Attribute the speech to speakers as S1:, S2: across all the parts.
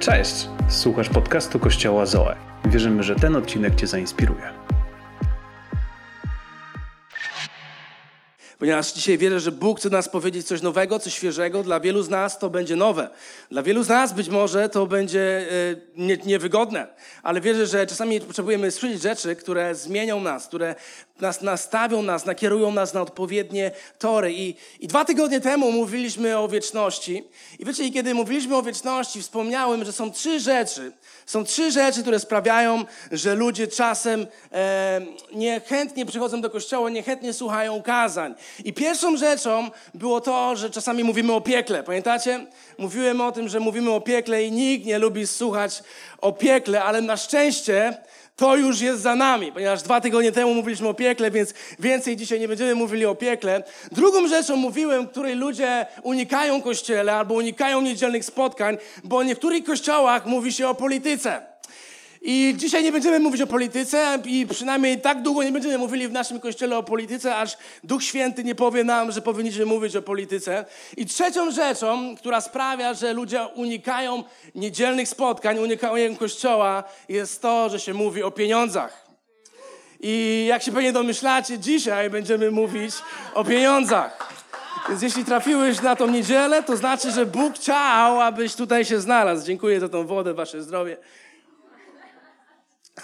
S1: Cześć! Słuchasz podcastu Kościoła Zoe. Wierzymy, że ten odcinek Cię zainspiruje.
S2: Ponieważ dzisiaj wierzę, że Bóg chce nas powiedzieć coś nowego, coś świeżego. Dla wielu z nas to będzie nowe. Dla wielu z nas być może to będzie e, nie, niewygodne. Ale wierzę, że czasami potrzebujemy słyszeć rzeczy, które zmienią nas, które nas nastawią nas, nakierują nas na odpowiednie tory. I, I dwa tygodnie temu mówiliśmy o wieczności. I wiecie, kiedy mówiliśmy o wieczności, wspomniałem, że są trzy rzeczy. Są trzy rzeczy, które sprawiają, że ludzie czasem e, niechętnie przychodzą do kościoła, niechętnie słuchają kazań. I pierwszą rzeczą było to, że czasami mówimy o piekle. Pamiętacie? Mówiłem o tym, że mówimy o piekle i nikt nie lubi słuchać o piekle, ale na szczęście to już jest za nami, ponieważ dwa tygodnie temu mówiliśmy o piekle, więc więcej dzisiaj nie będziemy mówili o piekle. Drugą rzeczą mówiłem, której ludzie unikają kościele albo unikają niedzielnych spotkań, bo w niektórych kościołach mówi się o polityce. I dzisiaj nie będziemy mówić o polityce i przynajmniej tak długo nie będziemy mówili w naszym kościele o polityce, aż Duch Święty nie powie nam, że powinniśmy mówić o polityce. I trzecią rzeczą, która sprawia, że ludzie unikają niedzielnych spotkań, unikają kościoła, jest to, że się mówi o pieniądzach. I jak się pewnie domyślacie, dzisiaj będziemy mówić o pieniądzach. Więc jeśli trafiłeś na tą niedzielę, to znaczy, że Bóg chciał, abyś tutaj się znalazł. Dziękuję za tą wodę, wasze zdrowie.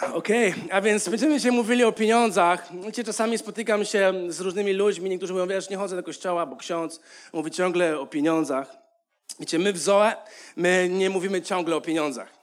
S2: Okej, okay. a więc będziemy dzisiaj mówili o pieniądzach. Wiecie, czasami spotykam się z różnymi ludźmi, niektórzy mówią, wiesz, nie chodzę do kościoła, bo ksiądz mówi ciągle o pieniądzach. Wiecie, my w Zoe, my nie mówimy ciągle o pieniądzach.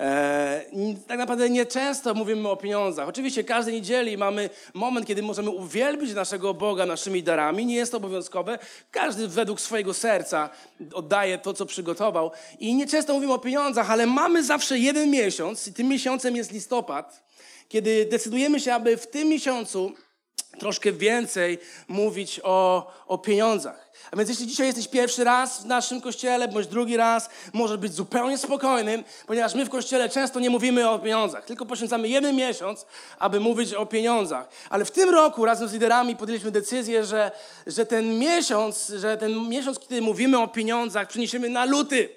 S2: E, tak naprawdę nieczęsto mówimy o pieniądzach. Oczywiście każdej niedzieli mamy moment, kiedy możemy uwielbić naszego Boga naszymi darami. Nie jest to obowiązkowe. Każdy według swojego serca oddaje to, co przygotował. I nieczęsto mówimy o pieniądzach, ale mamy zawsze jeden miesiąc i tym miesiącem jest listopad, kiedy decydujemy się, aby w tym miesiącu troszkę więcej mówić o, o pieniądzach. A więc jeśli dzisiaj jesteś pierwszy raz w naszym kościele, bądź drugi raz, możesz być zupełnie spokojnym, ponieważ my w kościele często nie mówimy o pieniądzach, tylko poświęcamy jeden miesiąc, aby mówić o pieniądzach. Ale w tym roku razem z liderami podjęliśmy decyzję, że, że ten miesiąc, że ten miesiąc, kiedy mówimy o pieniądzach, przeniesiemy na luty.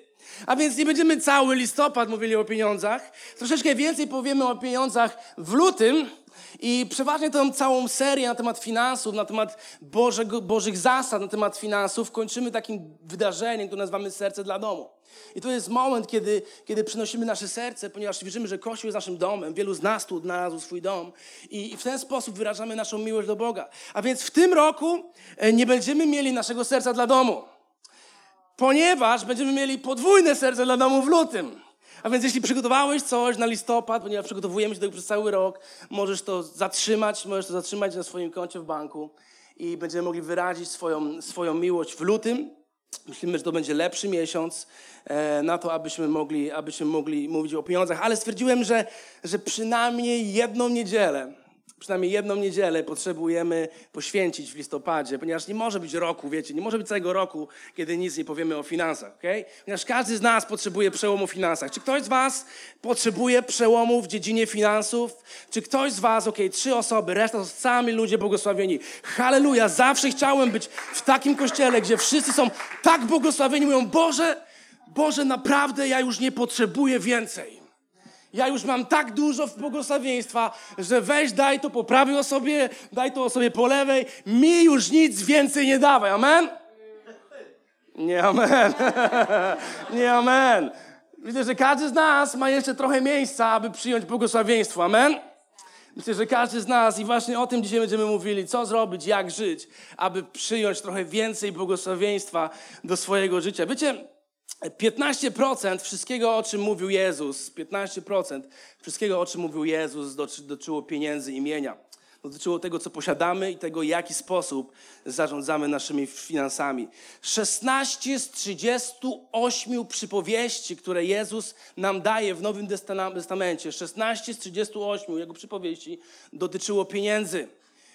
S2: A więc nie będziemy cały listopad mówili o pieniądzach. Troszeczkę więcej powiemy o pieniądzach w lutym, i przeważnie tą całą serię na temat finansów, na temat Bożego, Bożych zasad, na temat finansów kończymy takim wydarzeniem, które nazywamy serce dla domu. I to jest moment, kiedy, kiedy przynosimy nasze serce, ponieważ wierzymy, że Kościół jest naszym domem. Wielu z nas tu odnalazł swój dom. I, I w ten sposób wyrażamy naszą miłość do Boga. A więc w tym roku e, nie będziemy mieli naszego serca dla domu. Ponieważ będziemy mieli podwójne serce dla domu w lutym. A więc jeśli przygotowałeś coś na listopad, ponieważ przygotowujemy się do tego przez cały rok, możesz to zatrzymać, możesz to zatrzymać na swoim koncie w banku i będziemy mogli wyrazić swoją, swoją miłość w lutym. Myślimy, że to będzie lepszy miesiąc e, na to, abyśmy mogli, abyśmy mogli mówić o pieniądzach, ale stwierdziłem, że, że przynajmniej jedną niedzielę przynajmniej jedną niedzielę potrzebujemy poświęcić w listopadzie, ponieważ nie może być roku, wiecie, nie może być całego roku, kiedy nic nie powiemy o finansach, ok? Ponieważ każdy z nas potrzebuje przełomu w finansach. Czy ktoś z was potrzebuje przełomu w dziedzinie finansów? Czy ktoś z was, ok, trzy osoby, reszta to sami ludzie błogosławieni. Halleluja, zawsze chciałem być w takim kościele, gdzie wszyscy są tak błogosławieni, mówią, Boże, Boże, naprawdę ja już nie potrzebuję więcej. Ja już mam tak dużo błogosławieństwa, że weź, daj to po prawej osobie, daj to osobie po lewej. Mi już nic więcej nie dawaj. Amen? Nie amen. nie amen. Widzę, że każdy z nas ma jeszcze trochę miejsca, aby przyjąć błogosławieństwo. Amen? Myślę, że każdy z nas, i właśnie o tym dzisiaj będziemy mówili, co zrobić, jak żyć, aby przyjąć trochę więcej błogosławieństwa do swojego życia. Wiecie, 15% wszystkiego, o czym mówił Jezus, 15% wszystkiego, o czym mówił Jezus, dotyczyło pieniędzy, imienia. Dotyczyło tego, co posiadamy i tego, w jaki sposób zarządzamy naszymi finansami. 16 z 38 przypowieści, które Jezus nam daje w Nowym Testamencie, 16 z 38 jego przypowieści dotyczyło pieniędzy.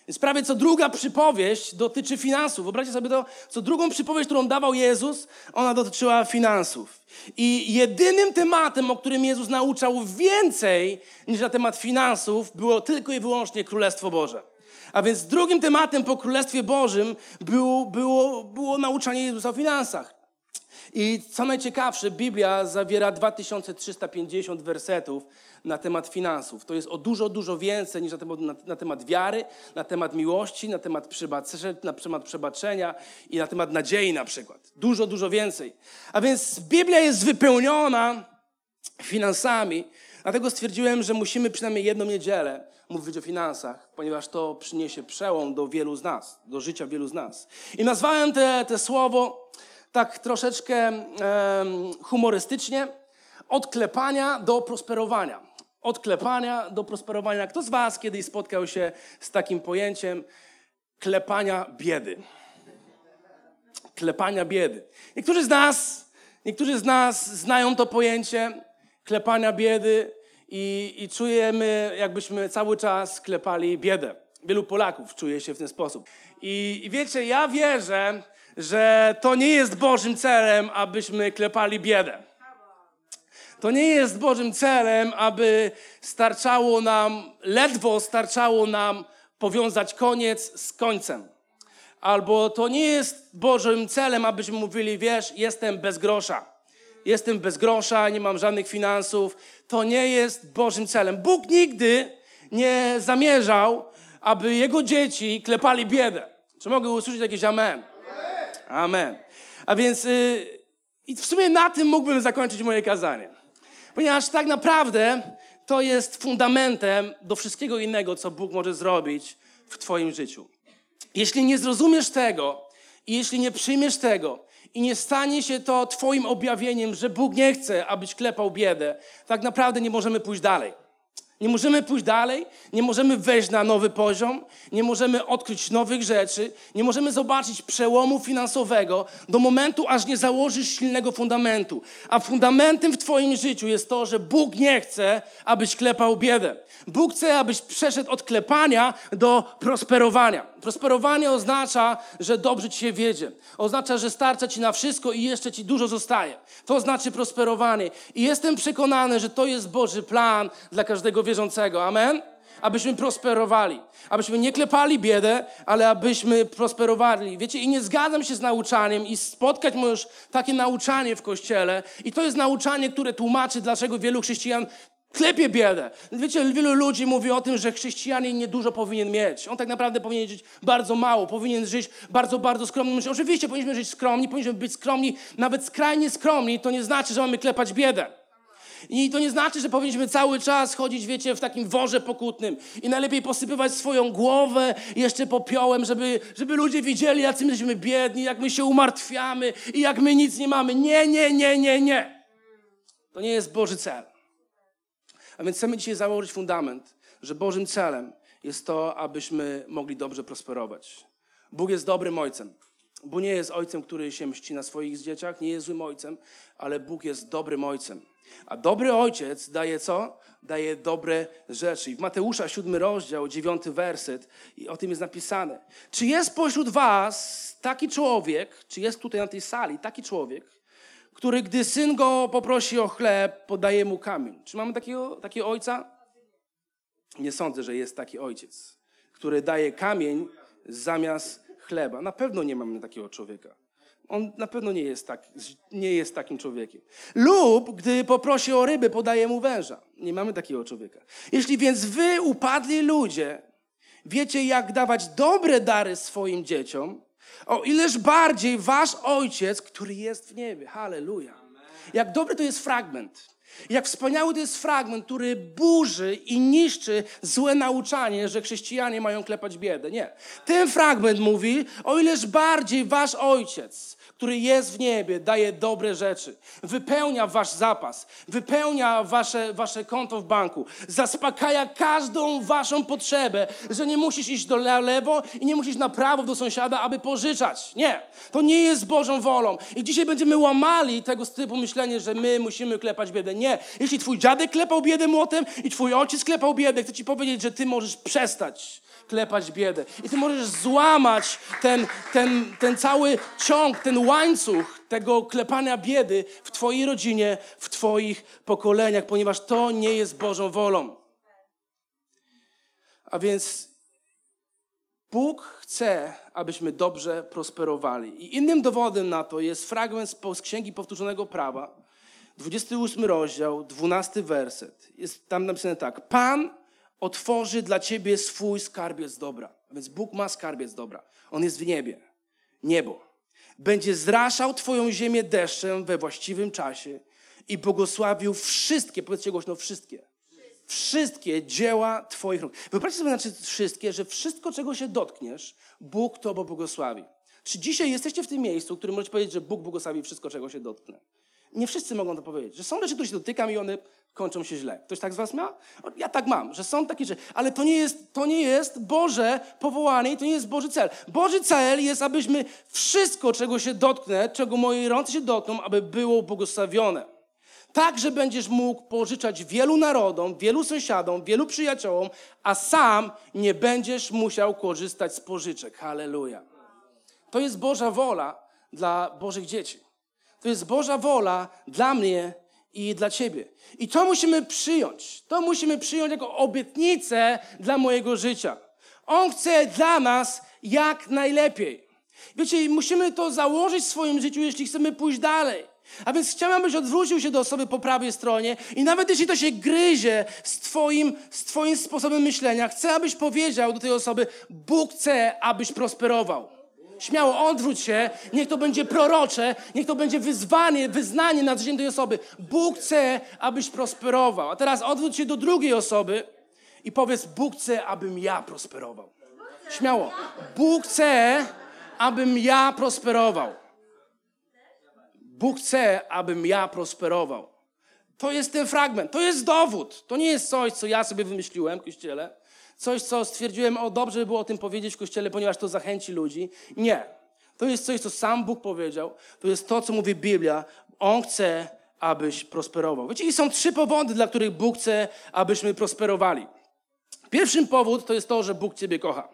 S2: Więc prawie co druga przypowieść dotyczy finansów. Wyobraźcie sobie to, co drugą przypowieść, którą dawał Jezus, ona dotyczyła finansów. I jedynym tematem, o którym Jezus nauczał więcej niż na temat finansów, było tylko i wyłącznie Królestwo Boże. A więc drugim tematem po Królestwie Bożym było, było, było nauczanie Jezusa o finansach. I co najciekawsze, Biblia zawiera 2350 wersetów na temat finansów. To jest o dużo, dużo więcej niż na temat, na, na temat wiary, na temat miłości, na temat, na temat przebaczenia i na temat nadziei na przykład. Dużo, dużo więcej. A więc Biblia jest wypełniona finansami, dlatego stwierdziłem, że musimy przynajmniej jedną niedzielę mówić o finansach, ponieważ to przyniesie przełom do wielu z nas, do życia wielu z nas. I nazwałem te, te słowo tak troszeczkę humorystycznie od klepania do prosperowania. Od klepania do prosperowania. Kto z Was kiedyś spotkał się z takim pojęciem klepania biedy? Klepania biedy. Niektórzy z nas, niektórzy z nas znają to pojęcie klepania biedy i, i czujemy, jakbyśmy cały czas klepali biedę. Wielu Polaków czuje się w ten sposób. I, I wiecie, ja wierzę, że to nie jest Bożym celem, abyśmy klepali biedę. To nie jest Bożym celem, aby starczało nam, ledwo starczało nam powiązać koniec z końcem. Albo to nie jest Bożym celem, abyśmy mówili, wiesz, jestem bez grosza. Jestem bez grosza, nie mam żadnych finansów. To nie jest Bożym celem. Bóg nigdy nie zamierzał, aby Jego dzieci klepali biedę. Czy mogę usłyszeć jakieś amen? Amen. A więc yy, w sumie na tym mógłbym zakończyć moje kazanie. Ponieważ tak naprawdę to jest fundamentem do wszystkiego innego, co Bóg może zrobić w Twoim życiu. Jeśli nie zrozumiesz tego i jeśli nie przyjmiesz tego i nie stanie się to Twoim objawieniem, że Bóg nie chce, abyś klepał biedę, tak naprawdę nie możemy pójść dalej. Nie możemy pójść dalej, nie możemy wejść na nowy poziom, nie możemy odkryć nowych rzeczy, nie możemy zobaczyć przełomu finansowego do momentu, aż nie założysz silnego fundamentu. A fundamentem w Twoim życiu jest to, że Bóg nie chce, abyś klepał biedę. Bóg chce, abyś przeszedł od klepania do prosperowania. Prosperowanie oznacza, że dobrze ci się wiedzie. Oznacza, że starcza ci na wszystko i jeszcze ci dużo zostaje. To znaczy prosperowanie. I jestem przekonany, że to jest Boży plan dla każdego wierzącego. Amen? Abyśmy prosperowali. Abyśmy nie klepali biedę, ale abyśmy prosperowali. Wiecie, i nie zgadzam się z nauczaniem i spotkać możesz takie nauczanie w Kościele. I to jest nauczanie, które tłumaczy, dlaczego wielu chrześcijan klepie biedę. Wiecie, wielu ludzi mówi o tym, że chrześcijanin niedużo powinien mieć. On tak naprawdę powinien żyć bardzo mało, powinien żyć bardzo, bardzo skromnym życiem. Oczywiście powinniśmy żyć skromni, powinniśmy być skromni, nawet skrajnie skromni. To nie znaczy, że mamy klepać biedę. I to nie znaczy, że powinniśmy cały czas chodzić, wiecie, w takim worze pokutnym i najlepiej posypywać swoją głowę jeszcze popiołem, żeby, żeby ludzie widzieli, jacy my jesteśmy biedni, jak my się umartwiamy i jak my nic nie mamy. Nie, nie, nie, nie, nie. To nie jest Boży cel. A więc chcemy dzisiaj założyć fundament, że Bożym celem jest to, abyśmy mogli dobrze prosperować. Bóg jest dobrym ojcem. Bóg nie jest ojcem, który się mści na swoich dzieciach, nie jest złym ojcem, ale Bóg jest dobrym ojcem. A dobry ojciec daje co? Daje dobre rzeczy. I w Mateusza 7 rozdział, 9 werset, i o tym jest napisane. Czy jest pośród was taki człowiek, czy jest tutaj na tej sali taki człowiek, który gdy syn go poprosi o chleb, podaje mu kamień? Czy mamy takiego, takiego ojca? Nie sądzę, że jest taki ojciec, który daje kamień zamiast chleba. Na pewno nie mamy takiego człowieka. On na pewno nie jest, tak, nie jest takim człowiekiem. Lub gdy poprosi o ryby, podaje mu węża. Nie mamy takiego człowieka. Jeśli więc wy, upadli ludzie, wiecie, jak dawać dobre dary swoim dzieciom, o ileż bardziej wasz ojciec, który jest w niebie. Halleluja. Jak dobry to jest fragment. Jak wspaniały to jest fragment, który burzy i niszczy złe nauczanie, że chrześcijanie mają klepać biedę. Nie. Ten fragment mówi, o ileż bardziej wasz ojciec, który jest w niebie, daje dobre rzeczy, wypełnia wasz zapas, wypełnia wasze, wasze konto w banku, zaspokaja każdą waszą potrzebę, że nie musisz iść do lewo i nie musisz na prawo do sąsiada, aby pożyczać. Nie, to nie jest Bożą wolą. I dzisiaj będziemy łamali tego typu myślenie, że my musimy klepać biedę. Nie, jeśli twój dziadek klepał biedę młotem i twój ojciec klepał biedę, chcę ci powiedzieć, że ty możesz przestać klepać biedę. I ty możesz złamać ten, ten, ten cały ciąg, ten łańcuch tego klepania biedy w twojej rodzinie, w twoich pokoleniach, ponieważ to nie jest Bożą wolą. A więc Bóg chce, abyśmy dobrze prosperowali. I innym dowodem na to jest fragment z Księgi Powtórzonego Prawa, 28 rozdział, 12 werset. Jest tam napisane tak. Pan otworzy dla ciebie swój skarbiec dobra. A więc Bóg ma skarbiec dobra. On jest w niebie. Niebo. Będzie zraszał twoją ziemię deszczem we właściwym czasie i błogosławił wszystkie, powiedzcie głośno, wszystkie wszystkie dzieła Twoich rąk. Wyobraźcie sobie znaczy wszystkie, że wszystko, czego się dotkniesz, Bóg to błogosławi. Czy dzisiaj jesteście w tym miejscu, w którym możecie powiedzieć, że Bóg błogosławi wszystko, czego się dotknę? Nie wszyscy mogą to powiedzieć, że są rzeczy, które się dotykam i one kończą się źle. Ktoś tak z was ma? Ja tak mam, że są takie rzeczy, ale to nie jest, to nie jest Boże powołanie i to nie jest Boży cel. Boży cel jest, abyśmy wszystko, czego się dotknę, czego moje ręce się dotkną, aby było błogosławione. Tak, że będziesz mógł pożyczać wielu narodom, wielu sąsiadom, wielu przyjaciołom, a sam nie będziesz musiał korzystać z pożyczek. Halleluja. To jest Boża wola dla Bożych dzieci. To jest Boża wola dla mnie i dla ciebie. I to musimy przyjąć. To musimy przyjąć jako obietnicę dla mojego życia. On chce dla nas jak najlepiej. Wiecie, musimy to założyć w swoim życiu, jeśli chcemy pójść dalej. A więc chciałem, abyś odwrócił się do osoby po prawej stronie i nawet jeśli to się gryzie z twoim, z twoim sposobem myślenia, chcę, abyś powiedział do tej osoby, Bóg chce, abyś prosperował. Śmiało odwróć się, niech to będzie prorocze, niech to będzie wyzwanie, wyznanie nad życiem tej osoby. Bóg chce, abyś prosperował. A teraz odwróć się do drugiej osoby i powiedz, Bóg chce, abym ja prosperował. Śmiało. Bóg chce, abym ja prosperował. Bóg chce, abym ja prosperował. To jest ten fragment, to jest dowód. To nie jest coś, co ja sobie wymyśliłem kościele. Coś, co stwierdziłem, o dobrze by było o tym powiedzieć w kościele, ponieważ to zachęci ludzi. Nie. To jest coś, co sam Bóg powiedział. To jest to, co mówi Biblia. On chce, abyś prosperował. Wiecie, i są trzy powody, dla których Bóg chce, abyśmy prosperowali. Pierwszym powód to jest to, że Bóg Ciebie kocha.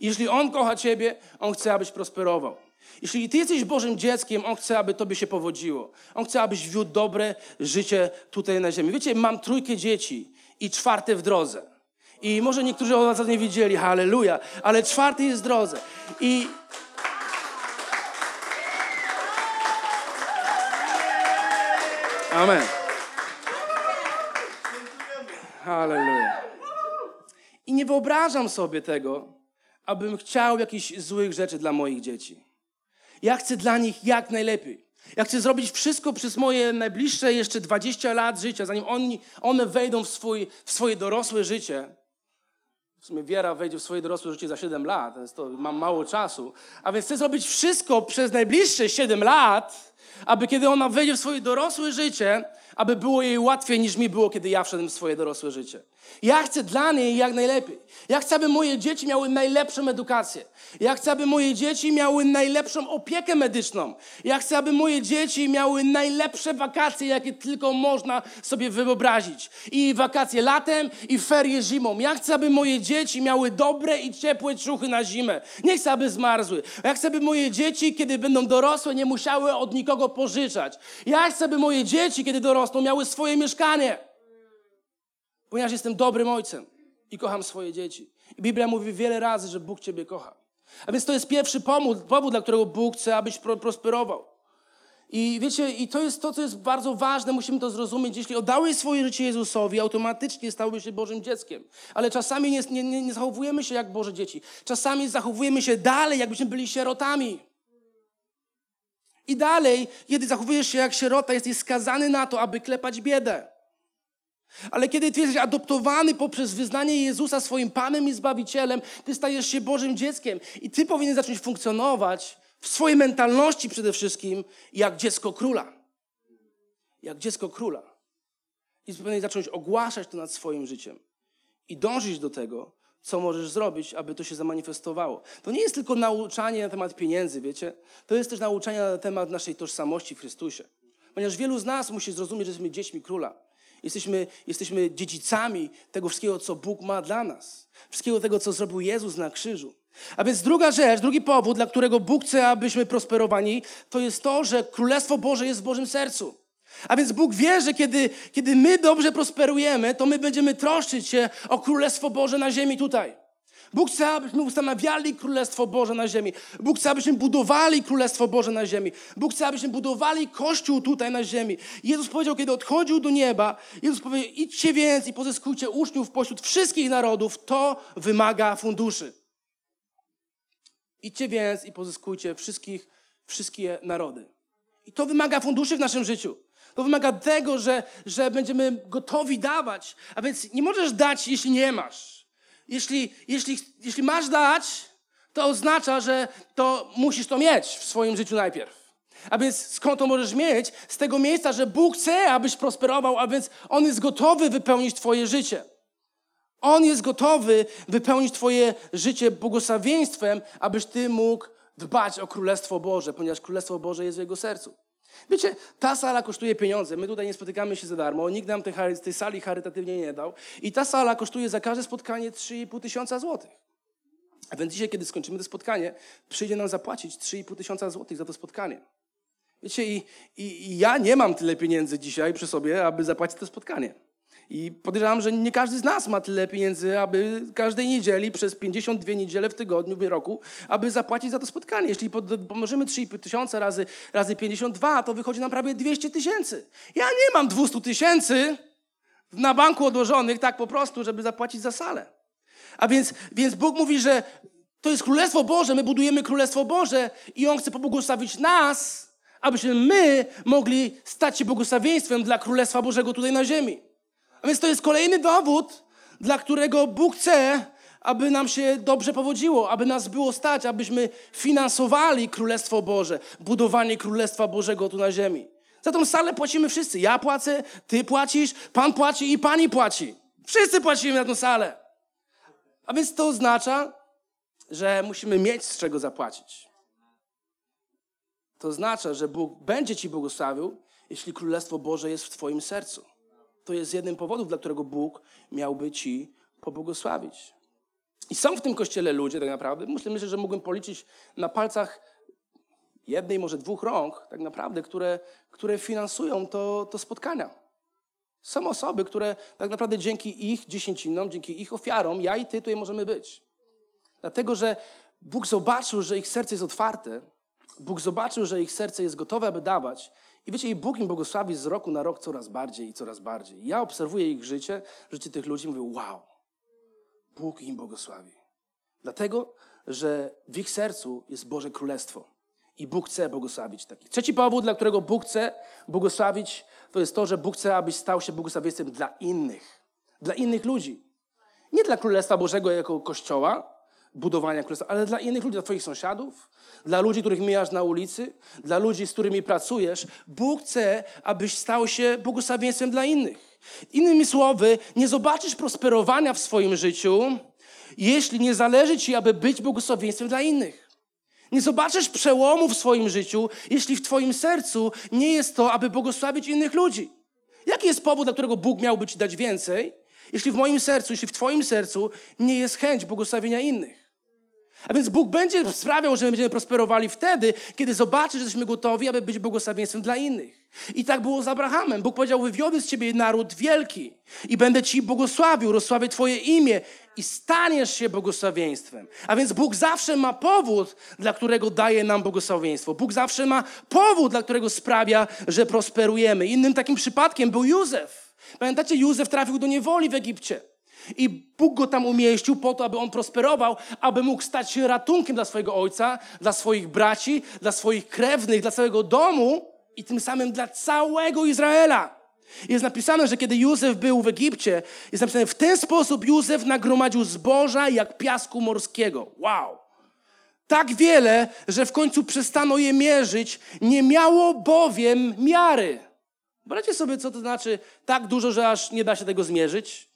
S2: Jeśli On kocha Ciebie, On chce, abyś prosperował. Jeśli ty jesteś Bożym dzieckiem, On chce, aby tobie się powodziło. On chce, abyś wiódł dobre życie tutaj na ziemi. Wiecie, mam trójkę dzieci i czwarte w drodze. I może niektórzy o was nie wiedzieli, halleluja, ale czwarty jest w drodze. I Amen. Halleluja. I nie wyobrażam sobie tego, abym chciał jakichś złych rzeczy dla moich dzieci. Ja chcę dla nich jak najlepiej. Ja chcę zrobić wszystko przez moje najbliższe jeszcze 20 lat życia, zanim oni, one wejdą w, swój, w swoje dorosłe życie. W sumie Wiera wejdzie w swoje dorosłe życie za 7 lat, więc to mam mało czasu. A więc chcę zrobić wszystko przez najbliższe 7 lat, aby kiedy ona wejdzie w swoje dorosłe życie, aby było jej łatwiej niż mi było, kiedy ja wszedłem w swoje dorosłe życie. Ja chcę dla niej jak najlepiej. Ja chcę, aby moje dzieci miały najlepszą edukację. Ja chcę, aby moje dzieci miały najlepszą opiekę medyczną. Ja chcę, aby moje dzieci miały najlepsze wakacje, jakie tylko można sobie wyobrazić. I wakacje latem, i ferie zimą. Ja chcę, aby moje dzieci miały dobre i ciepłe ciuchy na zimę. Nie chcę, aby zmarzły. Ja chcę, aby moje dzieci, kiedy będą dorosłe, nie musiały od nikogo pożyczać. Ja chcę, aby moje dzieci, kiedy dorosną, miały swoje mieszkanie ponieważ jestem dobrym ojcem i kocham swoje dzieci. I Biblia mówi wiele razy, że Bóg Ciebie kocha. A więc to jest pierwszy powód, powód dla którego Bóg chce, abyś prosperował. I wiecie, i to jest to, co jest bardzo ważne, musimy to zrozumieć. Jeśli oddałeś swoje życie Jezusowi, automatycznie stałbyś się Bożym dzieckiem. Ale czasami nie, nie, nie zachowujemy się jak Boże dzieci. Czasami zachowujemy się dalej, jakbyśmy byli sierotami. I dalej, kiedy zachowujesz się jak sierota, jesteś skazany na to, aby klepać biedę. Ale kiedy ty jesteś adoptowany poprzez wyznanie Jezusa swoim Panem i Zbawicielem, ty stajesz się Bożym dzieckiem i ty powinien zacząć funkcjonować w swojej mentalności przede wszystkim jak dziecko króla. Jak dziecko króla. I powinien zacząć ogłaszać to nad swoim życiem i dążyć do tego, co możesz zrobić, aby to się zamanifestowało. To nie jest tylko nauczanie na temat pieniędzy, wiecie? To jest też nauczanie na temat naszej tożsamości w Chrystusie. Ponieważ wielu z nas musi zrozumieć, że jesteśmy dziećmi króla. Jesteśmy, jesteśmy dziedzicami tego wszystkiego, co Bóg ma dla nas. Wszystkiego tego, co zrobił Jezus na krzyżu. A więc druga rzecz, drugi powód, dla którego Bóg chce, abyśmy prosperowali, to jest to, że Królestwo Boże jest w Bożym sercu. A więc Bóg wie, że kiedy, kiedy my dobrze prosperujemy, to my będziemy troszczyć się o Królestwo Boże na ziemi tutaj. Bóg chce, abyśmy ustanawiali Królestwo Boże na ziemi. Bóg chce, abyśmy budowali Królestwo Boże na ziemi. Bóg chce, abyśmy budowali Kościół tutaj na ziemi. Jezus powiedział, kiedy odchodził do nieba, Jezus powiedział, idźcie więc i pozyskujcie uczniów pośród wszystkich narodów. To wymaga funduszy. Idźcie więc i pozyskujcie wszystkich, wszystkie narody. I to wymaga funduszy w naszym życiu. To wymaga tego, że, że będziemy gotowi dawać. A więc nie możesz dać, jeśli nie masz. Jeśli, jeśli, jeśli masz dać, to oznacza, że to musisz to mieć w swoim życiu najpierw. A więc skąd to możesz mieć? Z tego miejsca, że Bóg chce, abyś prosperował, a więc On jest gotowy wypełnić Twoje życie. On jest gotowy wypełnić Twoje życie błogosławieństwem, abyś Ty mógł dbać o Królestwo Boże, ponieważ Królestwo Boże jest w Jego sercu. Wiecie, ta sala kosztuje pieniądze. My tutaj nie spotykamy się za darmo. Nikt nam tej, tej sali charytatywnie nie dał. I ta sala kosztuje za każde spotkanie 3,5 tysiąca złotych. A więc dzisiaj, kiedy skończymy to spotkanie, przyjdzie nam zapłacić 3,5 tysiąca złotych za to spotkanie. Wiecie, i, i, i ja nie mam tyle pieniędzy dzisiaj przy sobie, aby zapłacić to spotkanie. I podejrzewam, że nie każdy z nas ma tyle pieniędzy, aby każdej niedzieli przez 52 niedziele w tygodniu, w roku, aby zapłacić za to spotkanie. Jeśli pomożemy 3,5 tysiąca razy, razy 52, to wychodzi nam prawie 200 tysięcy. Ja nie mam 200 tysięcy na banku odłożonych tak po prostu, żeby zapłacić za salę. A więc, więc Bóg mówi, że to jest Królestwo Boże, my budujemy Królestwo Boże i On chce pobłogosławić nas, abyśmy my mogli stać się błogosławieństwem dla Królestwa Bożego tutaj na ziemi. A więc to jest kolejny dowód, dla którego Bóg chce, aby nam się dobrze powodziło, aby nas było stać, abyśmy finansowali Królestwo Boże, budowanie Królestwa Bożego tu na ziemi. Za tą salę płacimy wszyscy. Ja płacę, ty płacisz, pan płaci i pani płaci. Wszyscy płacimy na tę salę. A więc to oznacza, że musimy mieć z czego zapłacić. To oznacza, że Bóg będzie ci błogosławił, jeśli Królestwo Boże jest w twoim sercu. To jest jednym powodów, dla którego Bóg miałby ci pobłogosławić. I są w tym kościele ludzie, tak naprawdę, myślę, że mógłbym policzyć na palcach jednej, może dwóch rąk, tak naprawdę, które, które finansują to, to spotkania. Są osoby, które tak naprawdę dzięki ich dziesięcinom, dzięki ich ofiarom, ja i ty tutaj możemy być. Dlatego, że Bóg zobaczył, że ich serce jest otwarte, Bóg zobaczył, że ich serce jest gotowe, aby dawać i wiecie, i Bóg im błogosławi z roku na rok coraz bardziej i coraz bardziej. Ja obserwuję ich życie, życie tych ludzi mówię, wow, Bóg im błogosławi. Dlatego, że w ich sercu jest Boże Królestwo. I Bóg chce błogosławić takich. Trzeci powód, dla którego Bóg chce błogosławić, to jest to, że Bóg chce, abyś stał się błogosławieństwem dla innych. Dla innych ludzi. Nie dla Królestwa Bożego jako Kościoła, budowania królestwa, ale dla innych ludzi, dla Twoich sąsiadów, dla ludzi, których mijasz na ulicy, dla ludzi, z którymi pracujesz. Bóg chce, abyś stał się błogosławieństwem dla innych. Innymi słowy, nie zobaczysz prosperowania w swoim życiu, jeśli nie zależy Ci, aby być błogosławieństwem dla innych. Nie zobaczysz przełomu w swoim życiu, jeśli w Twoim sercu nie jest to, aby błogosławić innych ludzi. Jaki jest powód, dla którego Bóg miałby Ci dać więcej, jeśli w moim sercu, jeśli w Twoim sercu nie jest chęć błogosławienia innych? A więc Bóg będzie sprawiał, że my będziemy prosperowali wtedy, kiedy zobaczy, że jesteśmy gotowi, aby być błogosławieństwem dla innych. I tak było z Abrahamem. Bóg powiedział, wywiodę z ciebie naród wielki i będę ci błogosławił, rozsławię twoje imię i staniesz się błogosławieństwem. A więc Bóg zawsze ma powód, dla którego daje nam błogosławieństwo. Bóg zawsze ma powód, dla którego sprawia, że prosperujemy. Innym takim przypadkiem był Józef. Pamiętacie, Józef trafił do niewoli w Egipcie. I Bóg go tam umieścił po to, aby on prosperował, aby mógł stać się ratunkiem dla swojego ojca, dla swoich braci, dla swoich krewnych, dla całego domu i tym samym dla całego Izraela. Jest napisane, że kiedy Józef był w Egipcie, jest napisane, w ten sposób Józef nagromadził zboża jak piasku morskiego. Wow! Tak wiele, że w końcu przestano je mierzyć, nie miało bowiem miary. Wyobraźcie sobie, co to znaczy tak dużo, że aż nie da się tego zmierzyć?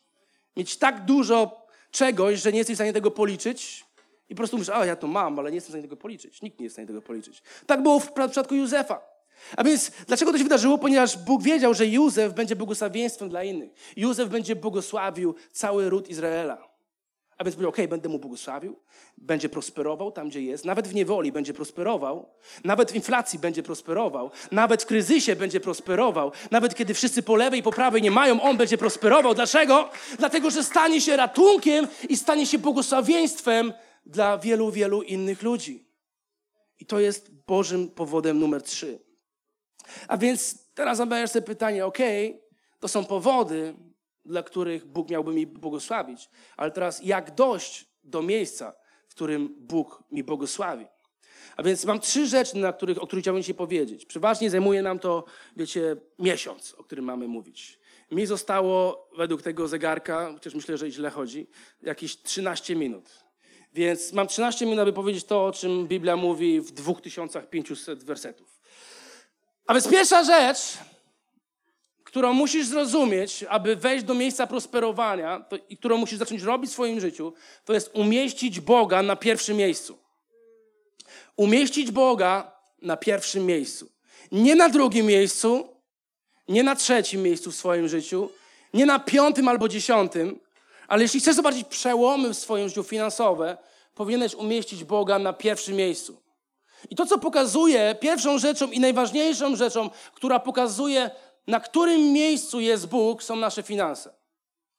S2: Mieć tak dużo czegoś, że nie jesteś w stanie tego policzyć i po prostu mówisz, a ja to mam, ale nie jestem w stanie tego policzyć. Nikt nie jest w stanie tego policzyć. Tak było w przypadku Józefa. A więc dlaczego to się wydarzyło? Ponieważ Bóg wiedział, że Józef będzie błogosławieństwem dla innych. Józef będzie błogosławił cały ród Izraela. A więc powiedział, okej, będę mu błogosławił, będzie prosperował tam, gdzie jest, nawet w niewoli będzie prosperował, nawet w inflacji będzie prosperował, nawet w kryzysie będzie prosperował, nawet kiedy wszyscy po lewej i po prawej nie mają, on będzie prosperował. Dlaczego? Dlatego, że stanie się ratunkiem i stanie się błogosławieństwem dla wielu, wielu innych ludzi. I to jest Bożym powodem numer trzy. A więc teraz zadajesz sobie pytanie, okej, to są powody, dla których Bóg miałby mi błogosławić. Ale teraz jak dojść do miejsca, w którym Bóg mi błogosławi? A więc mam trzy rzeczy, na których, o których chciałbym dzisiaj powiedzieć. Przeważnie zajmuje nam to, wiecie, miesiąc, o którym mamy mówić. Mi zostało, według tego zegarka, chociaż myślę, że źle chodzi, jakieś 13 minut. Więc mam 13 minut, aby powiedzieć to, o czym Biblia mówi w 2500 wersetów. A więc pierwsza rzecz, którą musisz zrozumieć, aby wejść do miejsca prosperowania to, i którą musisz zacząć robić w swoim życiu, to jest umieścić Boga na pierwszym miejscu. Umieścić Boga na pierwszym miejscu. Nie na drugim miejscu, nie na trzecim miejscu w swoim życiu, nie na piątym albo dziesiątym, ale jeśli chcesz zobaczyć przełomy w swoim życiu finansowe, powinieneś umieścić Boga na pierwszym miejscu. I to, co pokazuje, pierwszą rzeczą i najważniejszą rzeczą, która pokazuje na którym miejscu jest Bóg, są nasze finanse.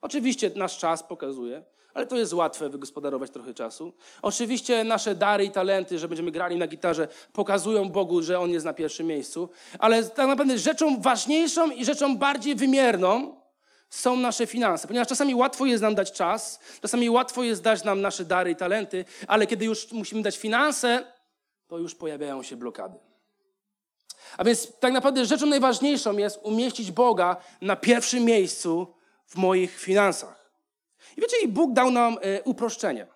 S2: Oczywiście nasz czas pokazuje, ale to jest łatwe wygospodarować trochę czasu. Oczywiście nasze dary i talenty, że będziemy grali na gitarze, pokazują Bogu, że On jest na pierwszym miejscu. Ale tak naprawdę rzeczą ważniejszą i rzeczą bardziej wymierną są nasze finanse. Ponieważ czasami łatwo jest nam dać czas, czasami łatwo jest dać nam nasze dary i talenty, ale kiedy już musimy dać finanse, to już pojawiają się blokady. A więc tak naprawdę rzeczą najważniejszą jest umieścić Boga na pierwszym miejscu w moich finansach. I wiecie, i Bóg dał nam e, uproszczenie.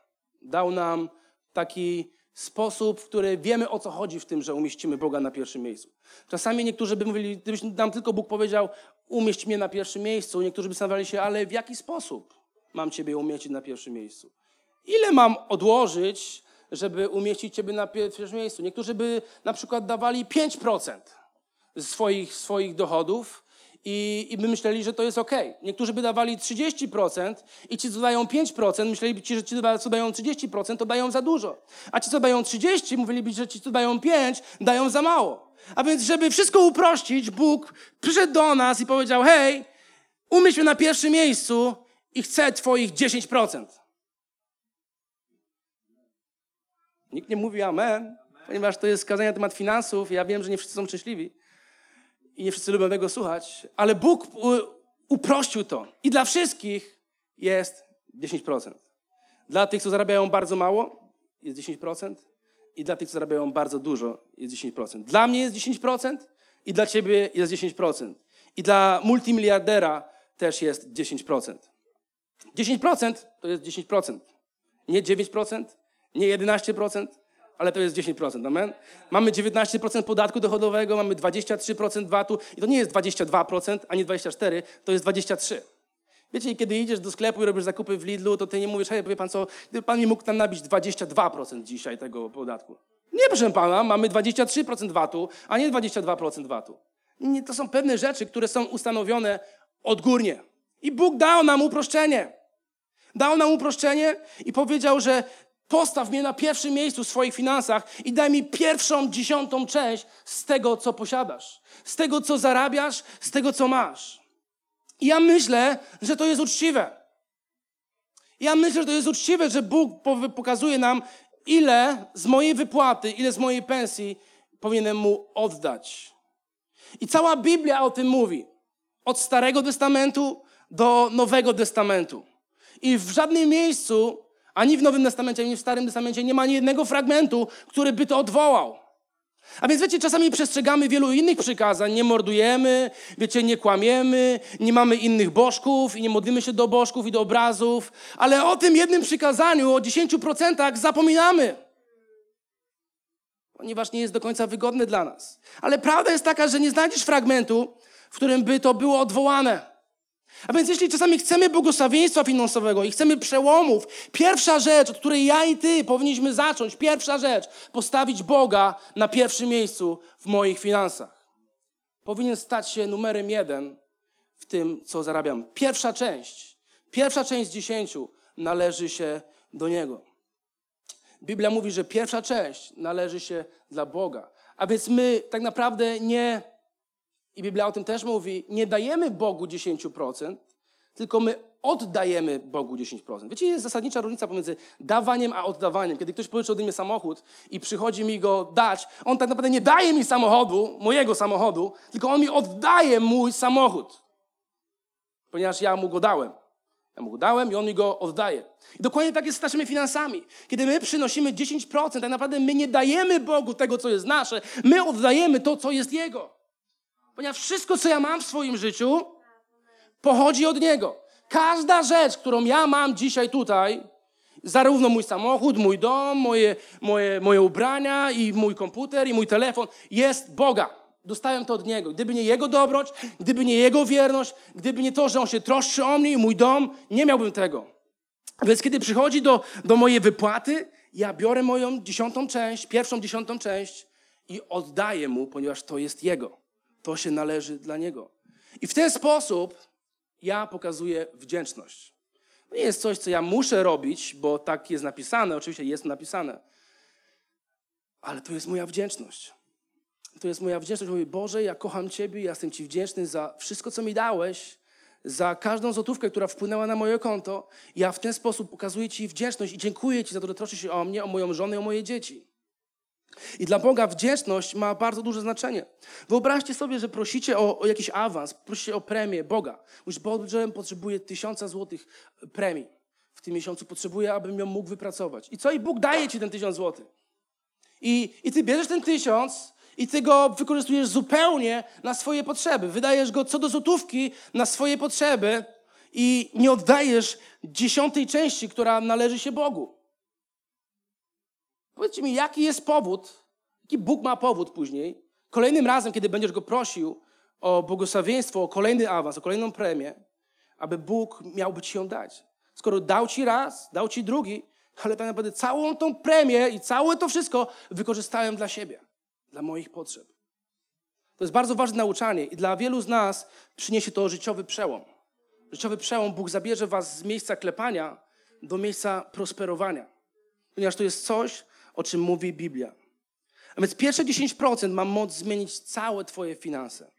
S2: Dał nam taki sposób, w który wiemy o co chodzi w tym, że umieścimy Boga na pierwszym miejscu. Czasami niektórzy by mówili, gdybyś nam tylko Bóg powiedział, umieść mnie na pierwszym miejscu, niektórzy by zastanawiali się, ale w jaki sposób mam Ciebie umieścić na pierwszym miejscu? Ile mam odłożyć, żeby umieścić Ciebie na pierwszym miejscu. Niektórzy by na przykład dawali 5% swoich, swoich dochodów i, i by myśleli, że to jest ok. Niektórzy by dawali 30% i ci, co dają 5%, myśleliby ci, że ci, co dają 30%, to dają za dużo. A ci, co dają 30%, mówiliby, że ci, co dają 5%, dają za mało. A więc, żeby wszystko uprościć, Bóg przyszedł do nas i powiedział, hej, umyśl na pierwszym miejscu i chcę twoich 10%. Nikt nie mówi amen, ponieważ to jest skazanie na temat finansów. Ja wiem, że nie wszyscy są szczęśliwi i nie wszyscy lubią tego słuchać, ale Bóg uprościł to. I dla wszystkich jest 10%. Dla tych, co zarabiają bardzo mało, jest 10%. I dla tych, co zarabiają bardzo dużo, jest 10%. Dla mnie jest 10% i dla ciebie jest 10%. I dla multimiliardera też jest 10%. 10% to jest 10%. Nie 9%, nie 11%, ale to jest 10%. Amen? Mamy 19% podatku dochodowego, mamy 23% VAT-u i to nie jest 22%, ani 24%, to jest 23%. Wiecie, kiedy idziesz do sklepu i robisz zakupy w Lidlu, to ty nie mówisz, hej, powie pan co, pan mi mógł tam nabić 22% dzisiaj tego podatku. Nie, proszę pana, mamy 23% VAT-u, a nie 22% VAT-u. Nie, to są pewne rzeczy, które są ustanowione odgórnie. I Bóg dał nam uproszczenie. Dał nam uproszczenie i powiedział, że Postaw mnie na pierwszym miejscu w swoich finansach i daj mi pierwszą dziesiątą część z tego, co posiadasz, z tego, co zarabiasz, z tego, co masz. I ja myślę, że to jest uczciwe. Ja myślę, że to jest uczciwe, że Bóg pokazuje nam, ile z mojej wypłaty, ile z mojej pensji powinienem mu oddać. I cała Biblia o tym mówi. Od Starego Testamentu do Nowego Testamentu. I w żadnym miejscu ani w Nowym Testamencie, ani w Starym Testamencie nie ma ani jednego fragmentu, który by to odwołał. A więc wiecie, czasami przestrzegamy wielu innych przykazań, nie mordujemy, wiecie, nie kłamiemy, nie mamy innych bożków i nie modlimy się do bożków i do obrazów, ale o tym jednym przykazaniu, o 10% zapominamy. Ponieważ nie jest do końca wygodne dla nas. Ale prawda jest taka, że nie znajdziesz fragmentu, w którym by to było odwołane. A więc jeśli czasami chcemy błogosławieństwa finansowego i chcemy przełomów, pierwsza rzecz, od której ja i ty powinniśmy zacząć, pierwsza rzecz, postawić Boga na pierwszym miejscu w moich finansach. Powinien stać się numerem jeden w tym, co zarabiam. Pierwsza część, pierwsza część z dziesięciu należy się do Niego. Biblia mówi, że pierwsza część należy się dla Boga. A więc my tak naprawdę nie, i Biblia o tym też mówi, nie dajemy Bogu 10%, tylko my oddajemy Bogu 10%. Wiecie, jest zasadnicza różnica pomiędzy dawaniem a oddawaniem. Kiedy ktoś pożyczy ode mnie samochód i przychodzi mi go dać, on tak naprawdę nie daje mi samochodu, mojego samochodu, tylko on mi oddaje mój samochód. Ponieważ ja mu go dałem. Ja mu go dałem i on mi go oddaje. I dokładnie tak jest z naszymi finansami. Kiedy my przynosimy 10%, tak naprawdę my nie dajemy Bogu tego, co jest nasze, my oddajemy to, co jest Jego. Ponieważ wszystko, co ja mam w swoim życiu, pochodzi od Niego. Każda rzecz, którą ja mam dzisiaj tutaj, zarówno mój samochód, mój dom, moje, moje, moje ubrania i mój komputer i mój telefon, jest Boga. Dostałem to od Niego. Gdyby nie Jego dobroć, gdyby nie Jego wierność, gdyby nie to, że On się troszczy o mnie i mój dom, nie miałbym tego. Więc kiedy przychodzi do, do mojej wypłaty, ja biorę moją dziesiątą część, pierwszą dziesiątą część i oddaję Mu, ponieważ to jest Jego. To się należy dla Niego. I w ten sposób ja pokazuję wdzięczność. To nie jest coś, co ja muszę robić, bo tak jest napisane, oczywiście jest napisane. Ale to jest moja wdzięczność. To jest moja wdzięczność. Mówię, Boże, ja kocham Ciebie, ja jestem Ci wdzięczny za wszystko, co mi dałeś, za każdą złotówkę, która wpłynęła na moje konto. Ja w ten sposób pokazuję Ci wdzięczność i dziękuję Ci za to, że troszczysz się o mnie, o moją żonę i o moje dzieci. I dla Boga wdzięczność ma bardzo duże znaczenie. Wyobraźcie sobie, że prosicie o, o jakiś awans, prosicie o premię Boga. Mówisz, Boże, potrzebuję tysiąca złotych premii w tym miesiącu, potrzebuję, abym ją mógł wypracować. I co? I Bóg daje Ci ten tysiąc złotych. I, I Ty bierzesz ten tysiąc i Ty go wykorzystujesz zupełnie na swoje potrzeby. Wydajesz go co do złotówki na swoje potrzeby i nie oddajesz dziesiątej części, która należy się Bogu. Powiedzcie mi, jaki jest powód, jaki Bóg ma powód później, kolejnym razem, kiedy będziesz go prosił o błogosławieństwo, o kolejny awans, o kolejną premię, aby Bóg miałby ci ją dać. Skoro dał ci raz, dał ci drugi, ale tak naprawdę całą tą premię i całe to wszystko wykorzystałem dla siebie, dla moich potrzeb. To jest bardzo ważne nauczanie i dla wielu z nas przyniesie to życiowy przełom. Życiowy przełom Bóg zabierze was z miejsca klepania do miejsca prosperowania. Ponieważ to jest coś, o czym mówi Biblia. A więc pierwsze 10% ma moc zmienić całe Twoje finanse.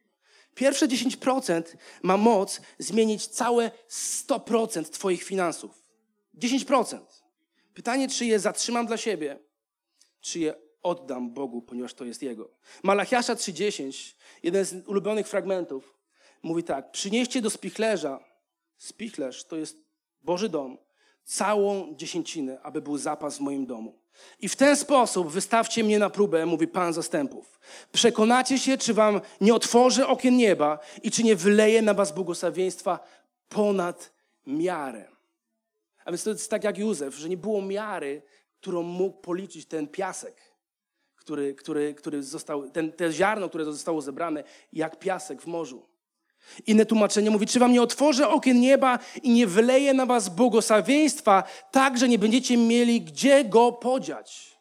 S2: Pierwsze 10% ma moc zmienić całe 100% Twoich finansów. 10%. Pytanie, czy je zatrzymam dla siebie, czy je oddam Bogu, ponieważ to jest Jego. Malachiasza 3,10, jeden z ulubionych fragmentów, mówi tak: Przynieście do spichlerza, spichlerz to jest Boży dom, całą dziesięcinę, aby był zapas w moim domu. I w ten sposób wystawcie mnie na próbę, mówi Pan zastępów. Przekonacie się, czy wam nie otworzę okien nieba i czy nie wyleję na was błogosławieństwa ponad miarę. A więc to jest tak jak Józef, że nie było miary, którą mógł policzyć ten piasek, który, który, który został, ten, te ziarno, które zostało zebrane, jak piasek w morzu. Inne tłumaczenie mówi, czy wam nie otworzę okien nieba i nie wyleję na was błogosławieństwa, tak, że nie będziecie mieli gdzie go podziać.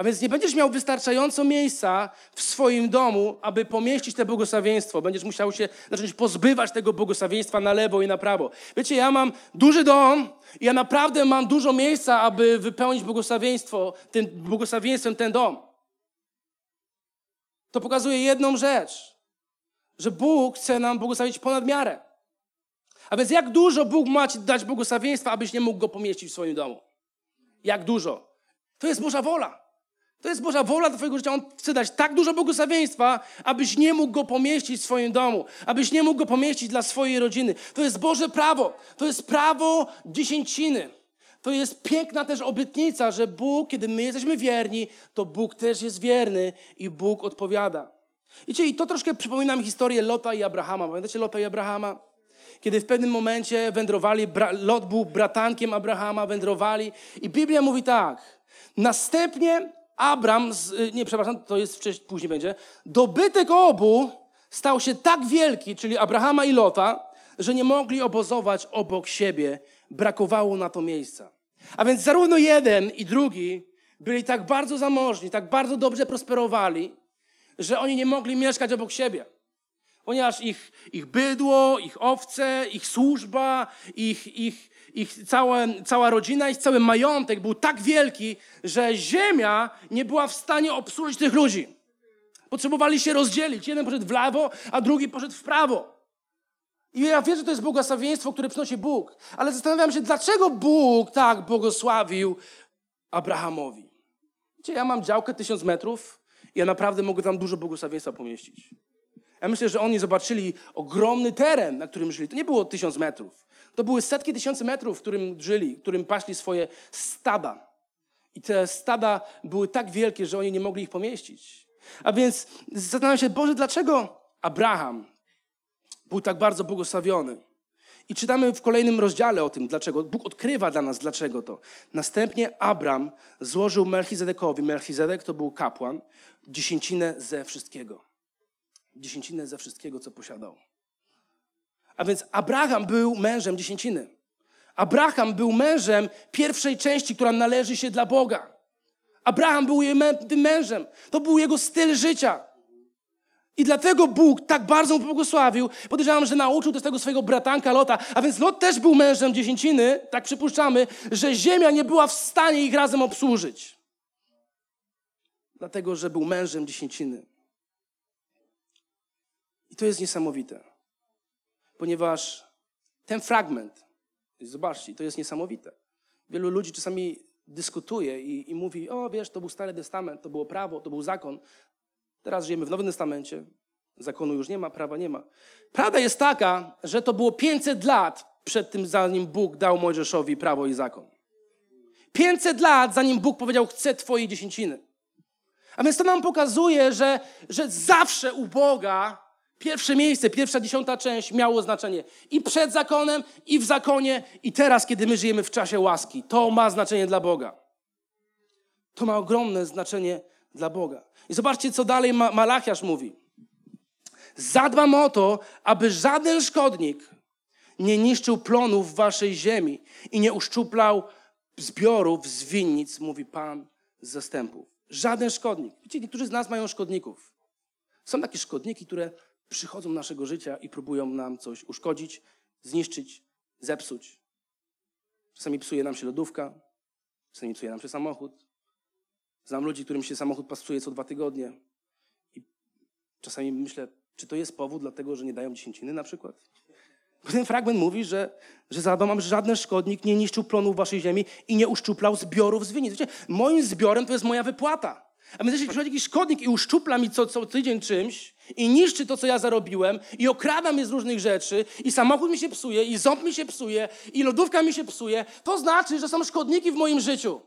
S2: A więc nie będziesz miał wystarczająco miejsca w swoim domu, aby pomieścić te błogosławieństwo. Będziesz musiał się zacząć pozbywać tego błogosławieństwa na lewo i na prawo. Wiecie, ja mam duży dom i ja naprawdę mam dużo miejsca, aby wypełnić błogosławieństwo, tym błogosławieństwem ten dom. To pokazuje jedną rzecz że Bóg chce nam błogosławić ponad miarę. A więc jak dużo Bóg ma ci dać błogosławieństwa, abyś nie mógł go pomieścić w swoim domu? Jak dużo? To jest Boża wola. To jest Boża wola do Twojego życia. On chce dać tak dużo błogosławieństwa, abyś nie mógł go pomieścić w swoim domu, abyś nie mógł go pomieścić dla swojej rodziny. To jest Boże prawo. To jest prawo dziesięciny. To jest piękna też obietnica, że Bóg, kiedy my jesteśmy wierni, to Bóg też jest wierny i Bóg odpowiada. I to troszkę przypomina mi historię Lota i Abrahama. Pamiętacie Lota i Abrahama? Kiedy w pewnym momencie wędrowali, Lot był bratankiem Abrahama, wędrowali i Biblia mówi tak. Następnie Abram, z, nie przepraszam, to jest wcześniej, później będzie, dobytek obu stał się tak wielki, czyli Abrahama i Lota, że nie mogli obozować obok siebie. Brakowało na to miejsca. A więc zarówno jeden i drugi byli tak bardzo zamożni, tak bardzo dobrze prosperowali, że oni nie mogli mieszkać obok siebie. Ponieważ ich, ich bydło, ich owce, ich służba, ich, ich, ich cała, cała rodzina, ich cały majątek był tak wielki, że ziemia nie była w stanie obsłużyć tych ludzi. Potrzebowali się rozdzielić. Jeden poszedł w lewo, a drugi poszedł w prawo. I ja wiem, że to jest błogosławieństwo, które przynosi Bóg, ale zastanawiam się, dlaczego Bóg tak błogosławił Abrahamowi. Wiecie, ja mam działkę tysiąc metrów ja naprawdę mogę tam dużo błogosławieństwa pomieścić. Ja myślę, że oni zobaczyli ogromny teren, na którym żyli. To nie było tysiąc metrów. To były setki tysięcy metrów, w którym żyli, w którym paśli swoje stada. I te stada były tak wielkie, że oni nie mogli ich pomieścić. A więc zastanawiam się, Boże, dlaczego Abraham był tak bardzo błogosławiony? I czytamy w kolejnym rozdziale o tym, dlaczego. Bóg odkrywa dla nas, dlaczego to. Następnie Abram złożył Melchizedekowi, Melchizedek to był kapłan, dziesięcinę ze wszystkiego. Dziesięcinę ze wszystkiego, co posiadał. A więc Abraham był mężem dziesięciny. Abraham był mężem pierwszej części, która należy się dla Boga. Abraham był tym mężem. To był jego styl życia. I dlatego Bóg tak bardzo mu błogosławił. Podejrzewam, że nauczył też tego swojego bratanka Lota. A więc Lot też był mężem dziesięciny. Tak przypuszczamy, że ziemia nie była w stanie ich razem obsłużyć. Dlatego, że był mężem dziesięciny. I to jest niesamowite. Ponieważ ten fragment, zobaczcie, to jest niesamowite. Wielu ludzi czasami dyskutuje i, i mówi, o wiesz, to był Stary Testament, to było prawo, to był zakon. Teraz żyjemy w Nowym Testamencie. Zakonu już nie ma, prawa nie ma. Prawda jest taka, że to było 500 lat przed tym, zanim Bóg dał Mojżeszowi prawo i zakon. 500 lat, zanim Bóg powiedział, chcę Twojej dziesięciny. A więc to nam pokazuje, że, że zawsze u Boga pierwsze miejsce, pierwsza dziesiąta część miało znaczenie i przed zakonem, i w zakonie, i teraz, kiedy my żyjemy w czasie łaski. To ma znaczenie dla Boga. To ma ogromne znaczenie dla Boga. I zobaczcie, co dalej Malachiasz mówi. Zadbam o to, aby żaden szkodnik nie niszczył plonów waszej ziemi i nie uszczuplał zbiorów z winnic, mówi Pan z zastępów. Żaden szkodnik. Wiecie, niektórzy z nas mają szkodników. Są takie szkodniki, które przychodzą do naszego życia i próbują nam coś uszkodzić, zniszczyć, zepsuć. Czasami psuje nam się lodówka, czasami psuje nam się samochód. Znam ludzi, którym się samochód pasuje co dwa tygodnie. I czasami myślę, czy to jest powód dlatego, że nie dają dziesięciny na przykład? Bo ten fragment mówi, że, że zadbam, że żaden szkodnik nie niszczył plonów waszej ziemi i nie uszczuplał zbiorów z winnic. Wiecie, moim zbiorem to jest moja wypłata. A więc jeśli przychodzi jakiś szkodnik i uszczupla mi co, co tydzień czymś i niszczy to, co ja zarobiłem i okrada mnie z różnych rzeczy i samochód mi się psuje i ząb mi się psuje i lodówka mi się psuje, to znaczy, że są szkodniki w moim życiu.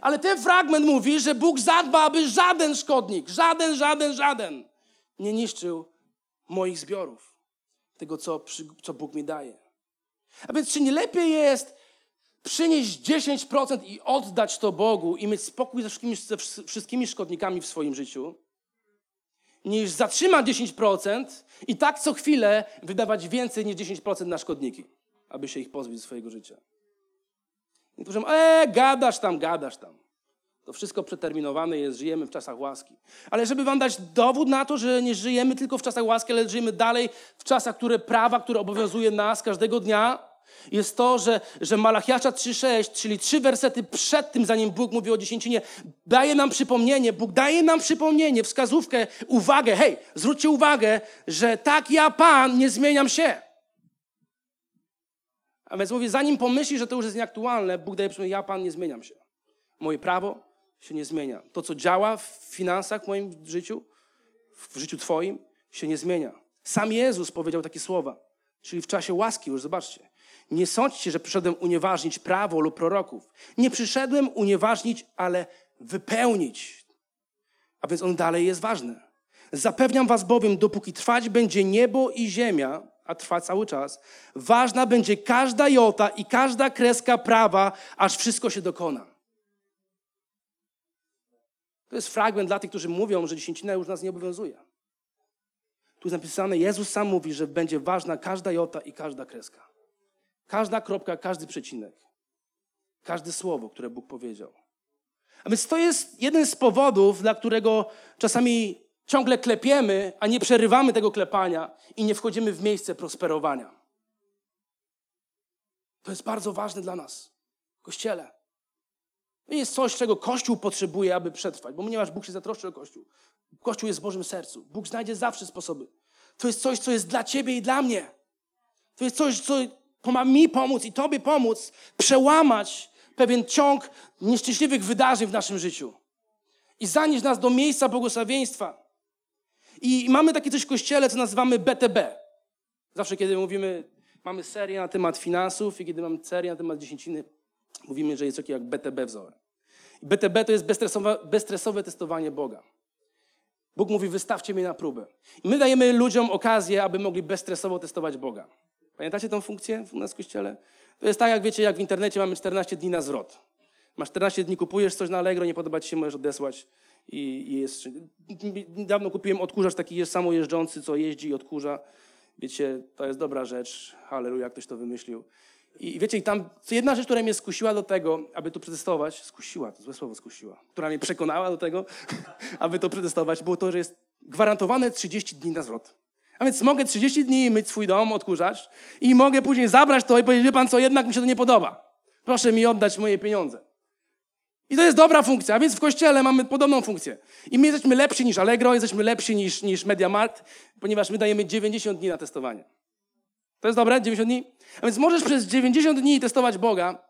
S2: Ale ten fragment mówi, że Bóg zadba, aby żaden szkodnik, żaden, żaden, żaden nie niszczył moich zbiorów. Tego, co, co Bóg mi daje. A więc czy nie lepiej jest przynieść 10% i oddać to Bogu i mieć spokój ze wszystkimi, ze wszystkimi szkodnikami w swoim życiu, niż zatrzymać 10% i tak co chwilę wydawać więcej niż 10% na szkodniki, aby się ich pozbyć ze swojego życia. Niektórzy mówią, e, gadasz tam, gadasz tam. To wszystko przeterminowane jest, żyjemy w czasach łaski. Ale żeby wam dać dowód na to, że nie żyjemy tylko w czasach łaski, ale żyjemy dalej w czasach, które prawa, które obowiązuje nas każdego dnia, jest to, że, że Malachiasza 3,6, czyli trzy wersety przed tym, zanim Bóg mówi o dziesięcinie, daje nam przypomnienie, Bóg daje nam przypomnienie, wskazówkę, uwagę, hej, zwróćcie uwagę, że tak ja, Pan, nie zmieniam się. A więc mówię, zanim pomyśli, że to już jest nieaktualne, Bóg daje przypomnienie, ja, Pan, nie zmieniam się. Moje prawo się nie zmienia. To, co działa w finansach w moim życiu, w życiu Twoim, się nie zmienia. Sam Jezus powiedział takie słowa, czyli w czasie łaski, już zobaczcie. Nie sądźcie, że przyszedłem unieważnić prawo lub proroków. Nie przyszedłem unieważnić, ale wypełnić. A więc on dalej jest ważny. Zapewniam was bowiem, dopóki trwać będzie niebo i ziemia, a trwa cały czas, ważna będzie każda jota i każda kreska prawa, aż wszystko się dokona. To jest fragment dla tych, którzy mówią, że dziesięcina już nas nie obowiązuje. Tu jest napisane, Jezus sam mówi, że będzie ważna każda jota i każda kreska. Każda kropka, każdy przecinek. Każde słowo, które Bóg powiedział. A więc to jest jeden z powodów, dla którego czasami ciągle klepiemy, a nie przerywamy tego klepania i nie wchodzimy w miejsce prosperowania. To jest bardzo ważne dla nas. Kościele. To jest coś, czego Kościół potrzebuje, aby przetrwać, bo ponieważ Bóg się zatroszczy o Kościół. Kościół jest w Bożym sercu. Bóg znajdzie zawsze sposoby. To jest coś, co jest dla ciebie i dla mnie. To jest coś, co ma mi pomóc i tobie pomóc przełamać pewien ciąg nieszczęśliwych wydarzeń w naszym życiu i zanieść nas do miejsca błogosławieństwa. I mamy takie coś w kościele, co nazywamy BTB. Zawsze, kiedy mówimy, mamy serię na temat finansów i kiedy mamy serię na temat dziesięciny, mówimy, że jest takie jak BTB wzór. I BTB to jest bezstresowe, bezstresowe testowanie Boga. Bóg mówi, wystawcie mnie na próbę. I my dajemy ludziom okazję, aby mogli bezstresowo testować Boga. Pamiętacie tą funkcję u nas w kościele? To jest tak, jak wiecie, jak w internecie mamy 14 dni na zwrot. Masz 14 dni, kupujesz coś na Allegro, nie podoba ci się, możesz odesłać i, jest... Niedawno kupiłem odkurzacz taki jest samojeżdżący, co jeździ i odkurza. Wiecie, to jest dobra rzecz. Halleluja, ktoś to wymyślił. I wiecie, i tam jedna rzecz, która mnie skusiła do tego, aby to przetestować, skusiła, to złe słowo skusiła, która mnie przekonała do tego, aby to przetestować, było to, że jest gwarantowane 30 dni na zwrot. A więc mogę 30 dni myć swój dom, odkurzać i mogę później zabrać to i powiedzieć, wie pan co, jednak mi się to nie podoba. Proszę mi oddać moje pieniądze. I to jest dobra funkcja, a więc w kościele mamy podobną funkcję. I my jesteśmy lepsi niż Allegro, jesteśmy lepsi niż, niż MediaMarkt, ponieważ my dajemy 90 dni na testowanie. To jest dobre? 90 dni? A więc możesz przez 90 dni testować Boga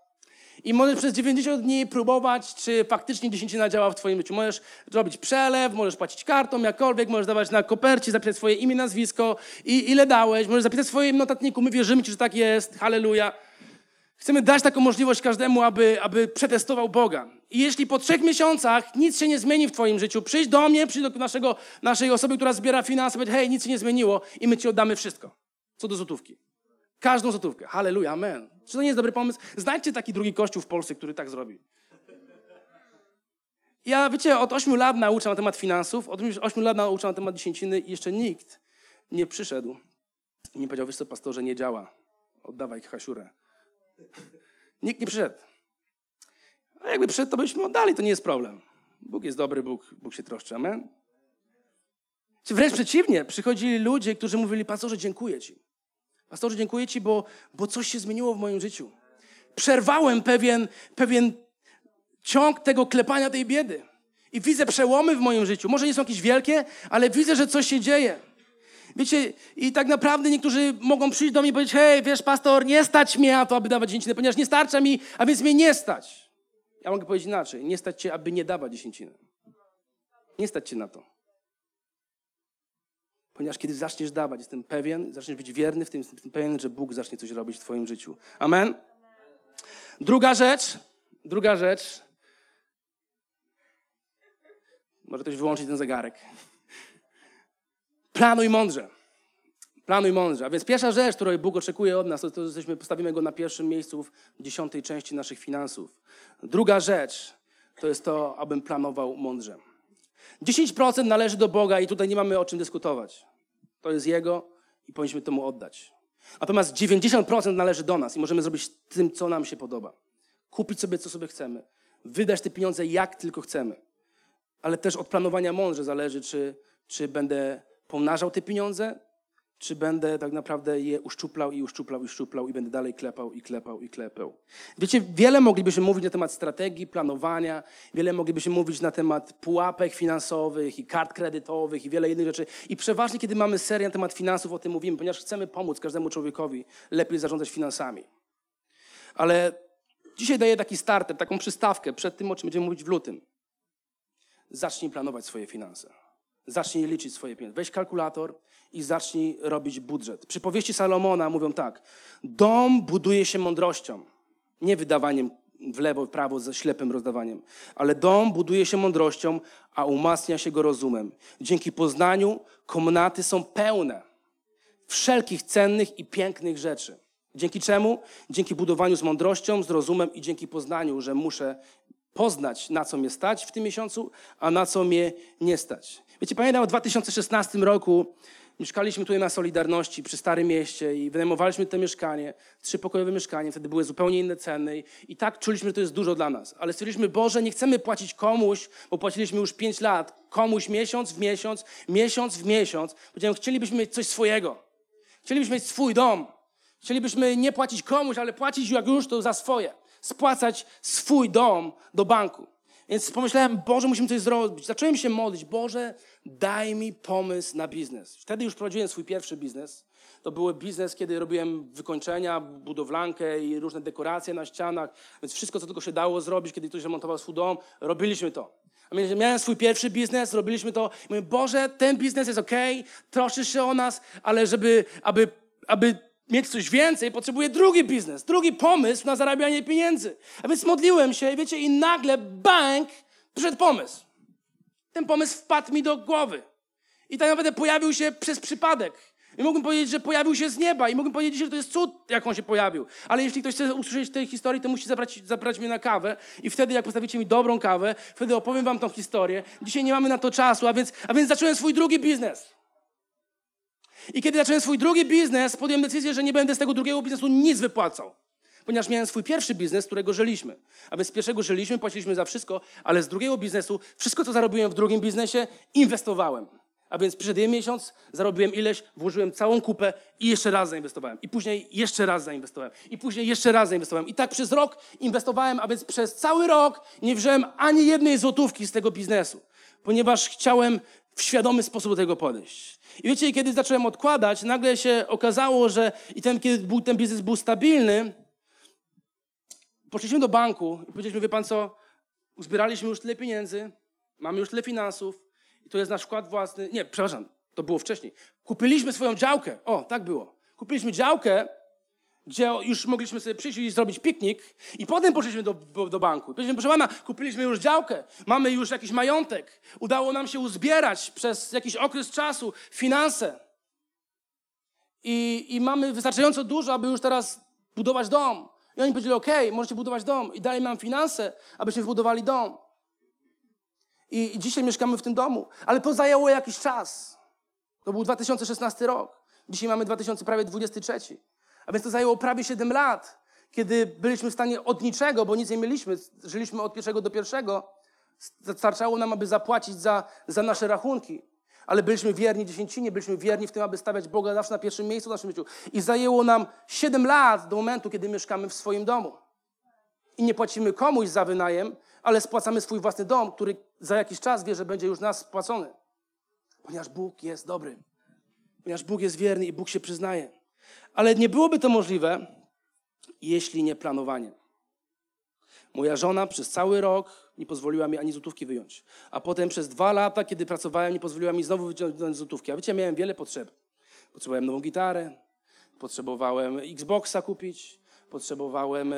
S2: i możesz przez 90 dni próbować, czy faktycznie dziesięcina działa w twoim życiu. Możesz zrobić przelew, możesz płacić kartą, jakkolwiek, możesz dawać na kopercie, zapisać swoje imię, nazwisko i ile dałeś, możesz zapisać w swoim notatniku. My wierzymy ci, że tak jest, halleluja. Chcemy dać taką możliwość każdemu, aby, aby przetestował Boga. I jeśli po trzech miesiącach nic się nie zmieni w Twoim życiu, przyjdź do mnie, przyjdź do naszego, naszej osoby, która zbiera finanse, powiedz, hej, nic się nie zmieniło i my Ci oddamy wszystko. Co do złotówki. Każdą złotówkę. Halleluja, amen. Czy to nie jest dobry pomysł? Znajdźcie taki drugi kościół w Polsce, który tak zrobi. Ja, wiecie, od 8 lat nauczam na temat finansów, od 8 lat nauczam na temat dziesięciny i jeszcze nikt nie przyszedł i nie powiedział, wiesz co, pastorze, nie działa. Oddawaj hasiurę. Nikt nie przyszedł. A jakby przyszedł, to byśmy oddali, to nie jest problem. Bóg jest dobry, Bóg, Bóg się troszczy, amen? Czy wręcz przeciwnie, przychodzili ludzie, którzy mówili, pastorze, dziękuję Ci. Pastorze, dziękuję Ci, bo, bo coś się zmieniło w moim życiu. Przerwałem pewien, pewien ciąg tego klepania tej biedy. I widzę przełomy w moim życiu. Może nie są jakieś wielkie, ale widzę, że coś się dzieje. Wiecie, i tak naprawdę niektórzy mogą przyjść do mnie i powiedzieć, hej, wiesz, pastor, nie stać mnie na to, aby dawać dziesięcinę, ponieważ nie starcza mi, a więc mnie nie stać. Ja mogę powiedzieć inaczej, nie stać cię, aby nie dawać dziesięciny. Nie stać cię na to. Ponieważ kiedy zaczniesz dawać, jestem pewien, zaczniesz być wierny w tym, jestem pewien, że Bóg zacznie coś robić w twoim życiu. Amen? Druga rzecz, druga rzecz. Może ktoś wyłączyć ten zegarek. Planuj mądrze. Planuj mądrze. A więc pierwsza rzecz, której Bóg oczekuje od nas, to, to jesteśmy, postawimy Go na pierwszym miejscu w dziesiątej części naszych finansów. Druga rzecz to jest to, abym planował mądrze. 10% należy do Boga i tutaj nie mamy o czym dyskutować. To jest Jego i powinniśmy to Mu oddać. Natomiast 90% należy do nas i możemy zrobić tym, co nam się podoba. Kupić sobie, co sobie chcemy. Wydać te pieniądze, jak tylko chcemy. Ale też od planowania mądrze zależy, czy, czy będę pomnażał te pieniądze, czy będę tak naprawdę je uszczuplał i uszczuplał i uszczuplał i będę dalej klepał i klepał i klepał. Wiecie, wiele moglibyśmy mówić na temat strategii, planowania, wiele moglibyśmy mówić na temat pułapek finansowych i kart kredytowych i wiele innych rzeczy. I przeważnie, kiedy mamy serię na temat finansów, o tym mówimy, ponieważ chcemy pomóc każdemu człowiekowi lepiej zarządzać finansami. Ale dzisiaj daję taki starter, taką przystawkę przed tym, o czym będziemy mówić w lutym. Zacznij planować swoje finanse. Zacznij liczyć swoje pieniądze. Weź kalkulator i zacznij robić budżet. Przypowieści Salomona mówią tak. Dom buduje się mądrością, nie wydawaniem w lewo, w prawo, ze ślepym rozdawaniem. Ale dom buduje się mądrością, a umacnia się go rozumem. Dzięki poznaniu komnaty są pełne wszelkich cennych i pięknych rzeczy. Dzięki czemu? Dzięki budowaniu z mądrością, z rozumem i dzięki poznaniu, że muszę poznać, na co mnie stać w tym miesiącu, a na co mnie nie stać. Wiecie, pamiętam w 2016 roku mieszkaliśmy tutaj na Solidarności przy Starym Mieście i wynajmowaliśmy to mieszkanie, trzypokojowe mieszkanie, wtedy były zupełnie inne ceny i tak czuliśmy, że to jest dużo dla nas. Ale stwierdziliśmy, Boże, nie chcemy płacić komuś, bo płaciliśmy już 5 lat, komuś miesiąc w miesiąc, miesiąc w miesiąc. Powiedziałem, chcielibyśmy mieć coś swojego. Chcielibyśmy mieć swój dom. Chcielibyśmy nie płacić komuś, ale płacić jak już to za swoje. Spłacać swój dom do banku. Więc pomyślałem, Boże, musimy coś zrobić. Zacząłem się modlić. Boże, daj mi pomysł na biznes. Wtedy już prowadziłem swój pierwszy biznes. To był biznes, kiedy robiłem wykończenia, budowlankę i różne dekoracje na ścianach. Więc wszystko, co tylko się dało zrobić, kiedy ktoś remontował swój dom, robiliśmy to. Miałem swój pierwszy biznes, robiliśmy to. Mówię, Boże, ten biznes jest ok, troszysz się o nas, ale żeby, aby, aby mieć coś więcej, potrzebuję drugi biznes, drugi pomysł na zarabianie pieniędzy. A więc modliłem się, wiecie, i nagle bank przyszedł pomysł. Ten pomysł wpadł mi do głowy. I tak naprawdę pojawił się przez przypadek. I mógłbym powiedzieć, że pojawił się z nieba i mógłbym powiedzieć, że to jest cud, jak on się pojawił. Ale jeśli ktoś chce usłyszeć tej historii, to musi zabrać, zabrać mnie na kawę i wtedy, jak postawicie mi dobrą kawę, wtedy opowiem wam tą historię. Dzisiaj nie mamy na to czasu, a więc, a więc zacząłem swój drugi biznes. I kiedy zacząłem swój drugi biznes, podjąłem decyzję, że nie będę z tego drugiego biznesu nic wypłacał. Ponieważ miałem swój pierwszy biznes, którego żyliśmy. A więc z pierwszego żyliśmy, płaciliśmy za wszystko, ale z drugiego biznesu, wszystko co zarobiłem w drugim biznesie, inwestowałem. A więc przyszedł jeden miesiąc, zarobiłem ileś, włożyłem całą kupę i jeszcze raz zainwestowałem. I później jeszcze raz zainwestowałem. I później jeszcze raz zainwestowałem. I tak przez rok inwestowałem, a więc przez cały rok nie wziąłem ani jednej złotówki z tego biznesu. Ponieważ chciałem w świadomy sposób do tego podejść. I wiecie, kiedy zacząłem odkładać, nagle się okazało, że i ten, kiedy był, ten biznes był stabilny, poszliśmy do banku i powiedzieliśmy, wie pan co, uzbieraliśmy już tyle pieniędzy, mamy już tyle finansów i to jest nasz wkład własny. Nie, przepraszam, to było wcześniej. Kupiliśmy swoją działkę. O, tak było. Kupiliśmy działkę, gdzie już mogliśmy sobie przyjść i zrobić piknik i potem poszliśmy do, do, banku. Powiedzieliśmy, proszę pana, kupiliśmy już działkę, mamy już jakiś majątek, udało nam się uzbierać przez jakiś okres czasu finanse i, i mamy wystarczająco dużo, aby już teraz budować dom. I oni powiedzieli, ok, możecie budować dom i dali nam finanse, abyśmy wybudowali dom. I, I dzisiaj mieszkamy w tym domu, ale to zajęło jakiś czas. To był 2016 rok. Dzisiaj mamy 2000, prawie 23. A więc to zajęło prawie 7 lat, kiedy byliśmy w stanie od niczego, bo nic nie mieliśmy, żyliśmy od pierwszego do pierwszego, starczało nam, aby zapłacić za, za nasze rachunki. Ale byliśmy wierni dziesięcinie, byliśmy wierni w tym, aby stawiać Boga zawsze na pierwszym miejscu w naszym życiu. I zajęło nam 7 lat do momentu, kiedy mieszkamy w swoim domu. I nie płacimy komuś za wynajem, ale spłacamy swój własny dom, który za jakiś czas wie, że będzie już nas spłacony. Ponieważ Bóg jest dobry. Ponieważ Bóg jest wierny i Bóg się przyznaje. Ale nie byłoby to możliwe, jeśli nie planowanie. Moja żona przez cały rok nie pozwoliła mi ani złotówki wyjąć. A potem przez dwa lata, kiedy pracowałem, nie pozwoliła mi znowu wyciągnąć złotówki. A wiecie, miałem wiele potrzeb. Potrzebowałem nową gitarę, potrzebowałem Xboxa kupić, potrzebowałem e,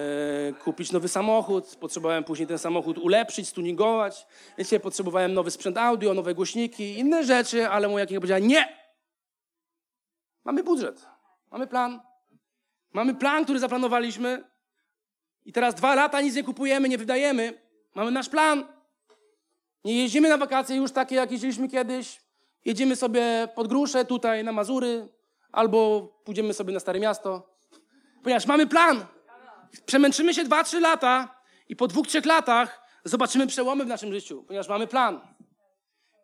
S2: kupić nowy samochód, potrzebowałem później ten samochód ulepszyć, stuningować. Wiecie, potrzebowałem nowy sprzęt audio, nowe głośniki, inne rzeczy, ale moja kierownica powiedziała nie. Mamy budżet. Mamy plan. Mamy plan, który zaplanowaliśmy. I teraz dwa lata nic nie kupujemy, nie wydajemy. Mamy nasz plan. Nie jeździmy na wakacje już takie, jak jeździliśmy kiedyś. Jedziemy sobie pod grusze tutaj na Mazury, albo pójdziemy sobie na Stare Miasto. Ponieważ mamy plan. Przemęczymy się dwa, trzy lata i po dwóch, trzech latach zobaczymy przełomy w naszym życiu, ponieważ mamy plan.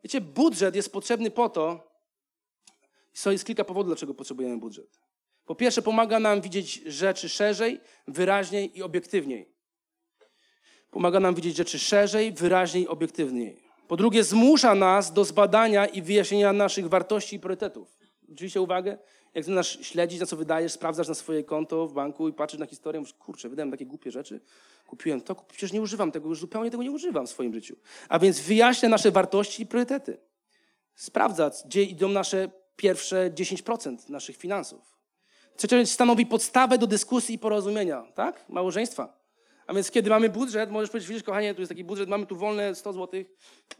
S2: Wiecie, budżet jest potrzebny po to, i jest kilka powodów, dlaczego potrzebujemy budżet. Po pierwsze, pomaga nam widzieć rzeczy szerzej, wyraźniej i obiektywniej. Pomaga nam widzieć rzeczy szerzej, wyraźniej obiektywniej. Po drugie, zmusza nas do zbadania i wyjaśnienia naszych wartości i priorytetów. Zwróćcie uwagę, jak zaczynasz śledzić, na co wydajesz, sprawdzasz na swoje konto w banku i patrzysz na historię, mówisz, kurczę, wydałem takie głupie rzeczy, kupiłem to, przecież nie używam tego, już zupełnie tego nie używam w swoim życiu. A więc wyjaśnia nasze wartości i priorytety. Sprawdza, gdzie idą nasze pierwsze 10% naszych finansów. Trzecia rzecz stanowi podstawę do dyskusji i porozumienia, tak? Małżeństwa. A więc kiedy mamy budżet, możesz powiedzieć, widzisz, kochanie, tu jest taki budżet, mamy tu wolne 100 zł,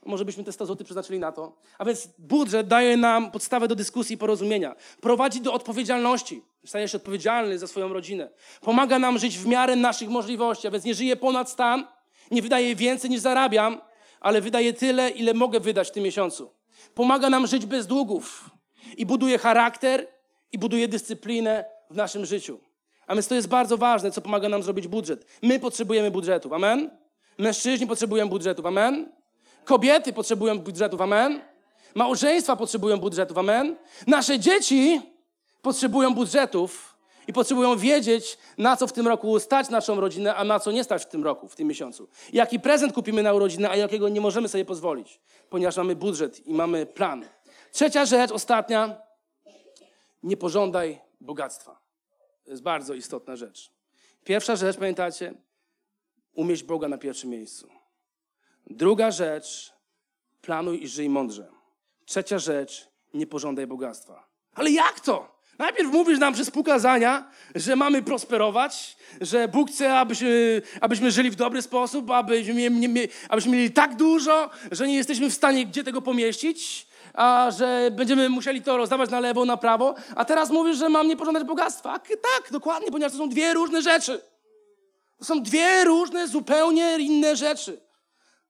S2: może byśmy te 100 zł przeznaczyli na to. A więc budżet daje nam podstawę do dyskusji i porozumienia. Prowadzi do odpowiedzialności. Stajesz się odpowiedzialny za swoją rodzinę. Pomaga nam żyć w miarę naszych możliwości, a więc nie żyję ponad stan, nie wydaję więcej niż zarabiam, ale wydaję tyle, ile mogę wydać w tym miesiącu. Pomaga nam żyć bez długów i buduje charakter i buduje dyscyplinę w naszym życiu. A więc to jest bardzo ważne, co pomaga nam zrobić budżet. My potrzebujemy budżetów, amen? Mężczyźni potrzebują budżetów, amen? Kobiety potrzebują budżetów, amen? Małżeństwa potrzebują budżetów, amen? Nasze dzieci potrzebują budżetów I potrzebują wiedzieć, na co w tym roku stać naszą rodzinę, a na co nie stać w tym roku, w tym miesiącu. Jaki prezent kupimy na urodzinę, a jakiego nie możemy sobie pozwolić, ponieważ mamy budżet i mamy plan. Trzecia rzecz, ostatnia. Nie pożądaj bogactwa. To jest bardzo istotna rzecz. Pierwsza rzecz, pamiętacie? Umieść Boga na pierwszym miejscu. Druga rzecz, planuj i żyj mądrze. Trzecia rzecz, nie pożądaj bogactwa. Ale jak to? Najpierw mówisz nam przez pokazania, że mamy prosperować, że Bóg chce, abyśmy, abyśmy żyli w dobry sposób, abyśmy, abyśmy mieli tak dużo, że nie jesteśmy w stanie gdzie tego pomieścić, a że będziemy musieli to rozdawać na lewo, na prawo. A teraz mówisz, że mam nie pożądać bogactwa. Tak, dokładnie, ponieważ to są dwie różne rzeczy. To są dwie różne, zupełnie inne rzeczy.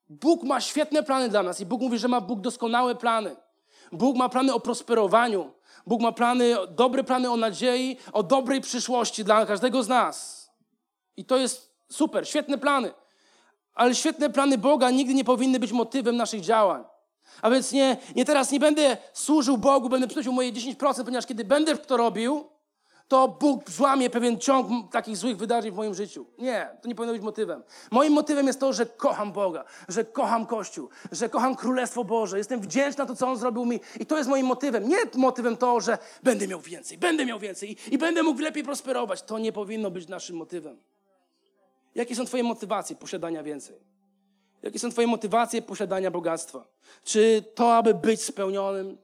S2: Bóg ma świetne plany dla nas i Bóg mówi, że ma Bóg doskonałe plany. Bóg ma plany o prosperowaniu. Bóg ma plany, dobre plany o nadziei, o dobrej przyszłości dla każdego z nas. I to jest super, świetne plany. Ale świetne plany Boga nigdy nie powinny być motywem naszych działań. A więc nie, nie teraz nie będę służył Bogu, będę przynosił moje 10%, ponieważ kiedy będę to robił, to Bóg złamie pewien ciąg takich złych wydarzeń w moim życiu. Nie, to nie powinno być motywem. Moim motywem jest to, że kocham Boga, że kocham Kościół, że kocham Królestwo Boże. Jestem wdzięczny na to, co On zrobił mi. I to jest moim motywem. Nie motywem to, że będę miał więcej, będę miał więcej i, i będę mógł lepiej prosperować. To nie powinno być naszym motywem. Jakie są Twoje motywacje posiadania więcej? Jakie są Twoje motywacje posiadania bogactwa? Czy to, aby być spełnionym?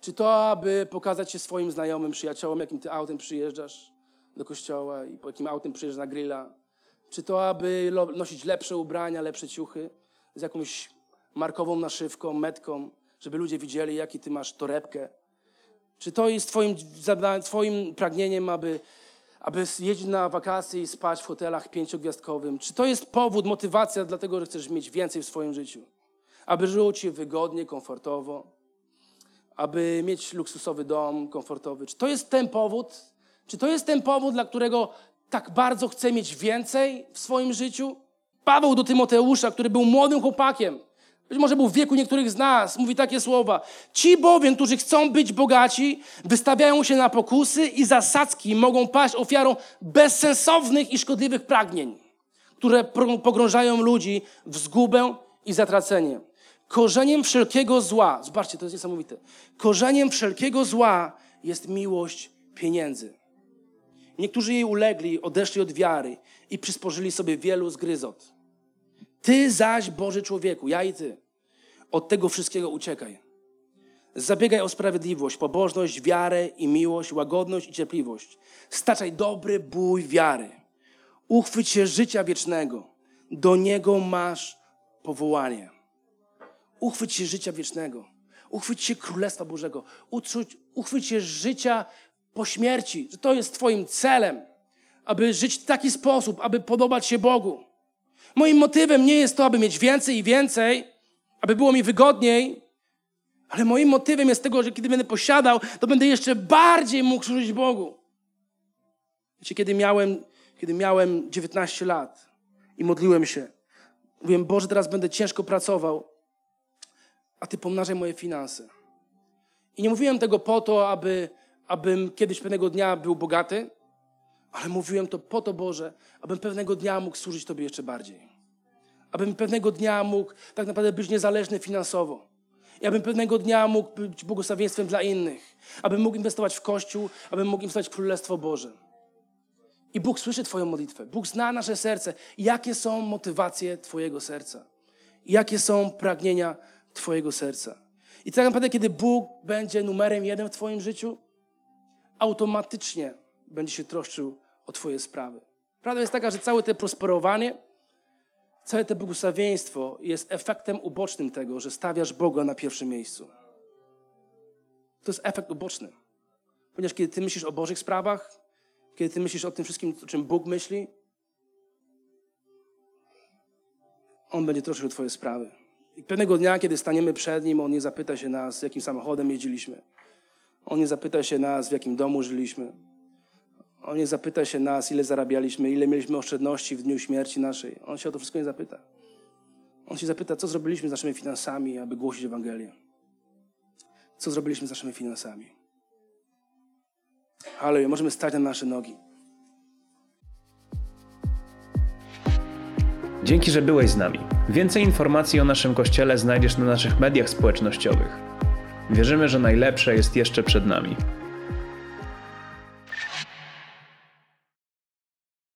S2: Czy to, aby pokazać się swoim znajomym, przyjaciołom, jakim ty autem przyjeżdżasz do kościoła i po jakim autem przyjeżdżasz na grilla? Czy to, aby nosić lepsze ubrania, lepsze ciuchy z jakąś markową naszywką, metką, żeby ludzie widzieli, jaki ty masz torebkę? Czy to jest twoim, twoim pragnieniem, aby, aby jeździć na wakacje i spać w hotelach pięciogwiazdkowym? Czy to jest powód, motywacja dlatego, że chcesz mieć więcej w swoim życiu? Aby żyło ci wygodnie, komfortowo? aby mieć luksusowy dom, komfortowy. Czy to jest ten powód? Czy to jest ten powód, dla którego tak bardzo chcę mieć więcej w swoim życiu? Paweł do Tymoteusza, który był młodym chłopakiem, być może był w wieku niektórych z nas, mówi takie słowa. Ci bowiem, którzy chcą być bogaci, wystawiają się na pokusy i zasadzki mogą paść ofiarą bezsensownych i szkodliwych pragnień, które pogrążają ludzi w zgubę i zatracenie. Korzeniem wszelkiego zła, zobaczcie, to jest niesamowite. Korzeniem wszelkiego zła jest miłość pieniędzy. Niektórzy jej ulegli, odeszli od wiary i przysporzyli sobie wielu zgryzot. Ty zaś, Boży człowieku, ja i ty, od tego wszystkiego uciekaj. Zabiegaj o sprawiedliwość, pobożność, wiarę i miłość, łagodność i cierpliwość. Staczaj dobry bój wiary. Uchwyć się życia wiecznego. Do niego masz powołanie. Uchwyć się życia wiecznego. Uchwyć się Królestwa Bożego. Uchwyć, uchwyć się życia po śmierci. Że to jest Twoim celem, aby żyć w taki sposób, aby podobać się Bogu. Moim motywem nie jest to, aby mieć więcej i więcej, aby było mi wygodniej, ale moim motywem jest tego, że kiedy będę posiadał, to będę jeszcze bardziej mógł służyć Bogu. Wiecie, kiedy miałem, kiedy miałem 19 lat i modliłem się, mówiłem, Boże, teraz będę ciężko pracował, a Ty pomnażaj moje finanse. I nie mówiłem tego po to, aby, abym kiedyś pewnego dnia był bogaty, ale mówiłem to po to, Boże, abym pewnego dnia mógł służyć Tobie jeszcze bardziej. Abym pewnego dnia mógł tak naprawdę być niezależny finansowo. I abym pewnego dnia mógł być błogosławieństwem dla innych. Abym mógł inwestować w Kościół, abym mógł inwestować w Królestwo Boże. I Bóg słyszy Twoją modlitwę. Bóg zna nasze serce. Jakie są motywacje Twojego serca? Jakie są pragnienia Twojego serca. I tak naprawdę, kiedy Bóg będzie numerem jeden w Twoim życiu, automatycznie będzie się troszczył o Twoje sprawy. Prawda jest taka, że całe to prosperowanie, całe to błogosławieństwo jest efektem ubocznym tego, że stawiasz Boga na pierwszym miejscu. To jest efekt uboczny. Ponieważ kiedy Ty myślisz o Bożych sprawach, kiedy Ty myślisz o tym wszystkim, o czym Bóg myśli, On będzie troszczył Twoje sprawy. I pewnego dnia, kiedy staniemy przed Nim, On nie zapyta się nas, jakim samochodem jeździliśmy. On nie zapyta się nas, w jakim domu żyliśmy. On nie zapyta się nas, ile zarabialiśmy, ile mieliśmy oszczędności w dniu śmierci naszej. On się o to wszystko nie zapyta. On się zapyta, co zrobiliśmy z naszymi finansami, aby głosić Ewangelię. Co zrobiliśmy z naszymi finansami. Haleluja, możemy stać na nasze nogi.
S1: Dzięki, że byłeś z nami. Więcej informacji o naszym kościele znajdziesz na naszych mediach społecznościowych. Wierzymy, że najlepsze jest jeszcze przed nami.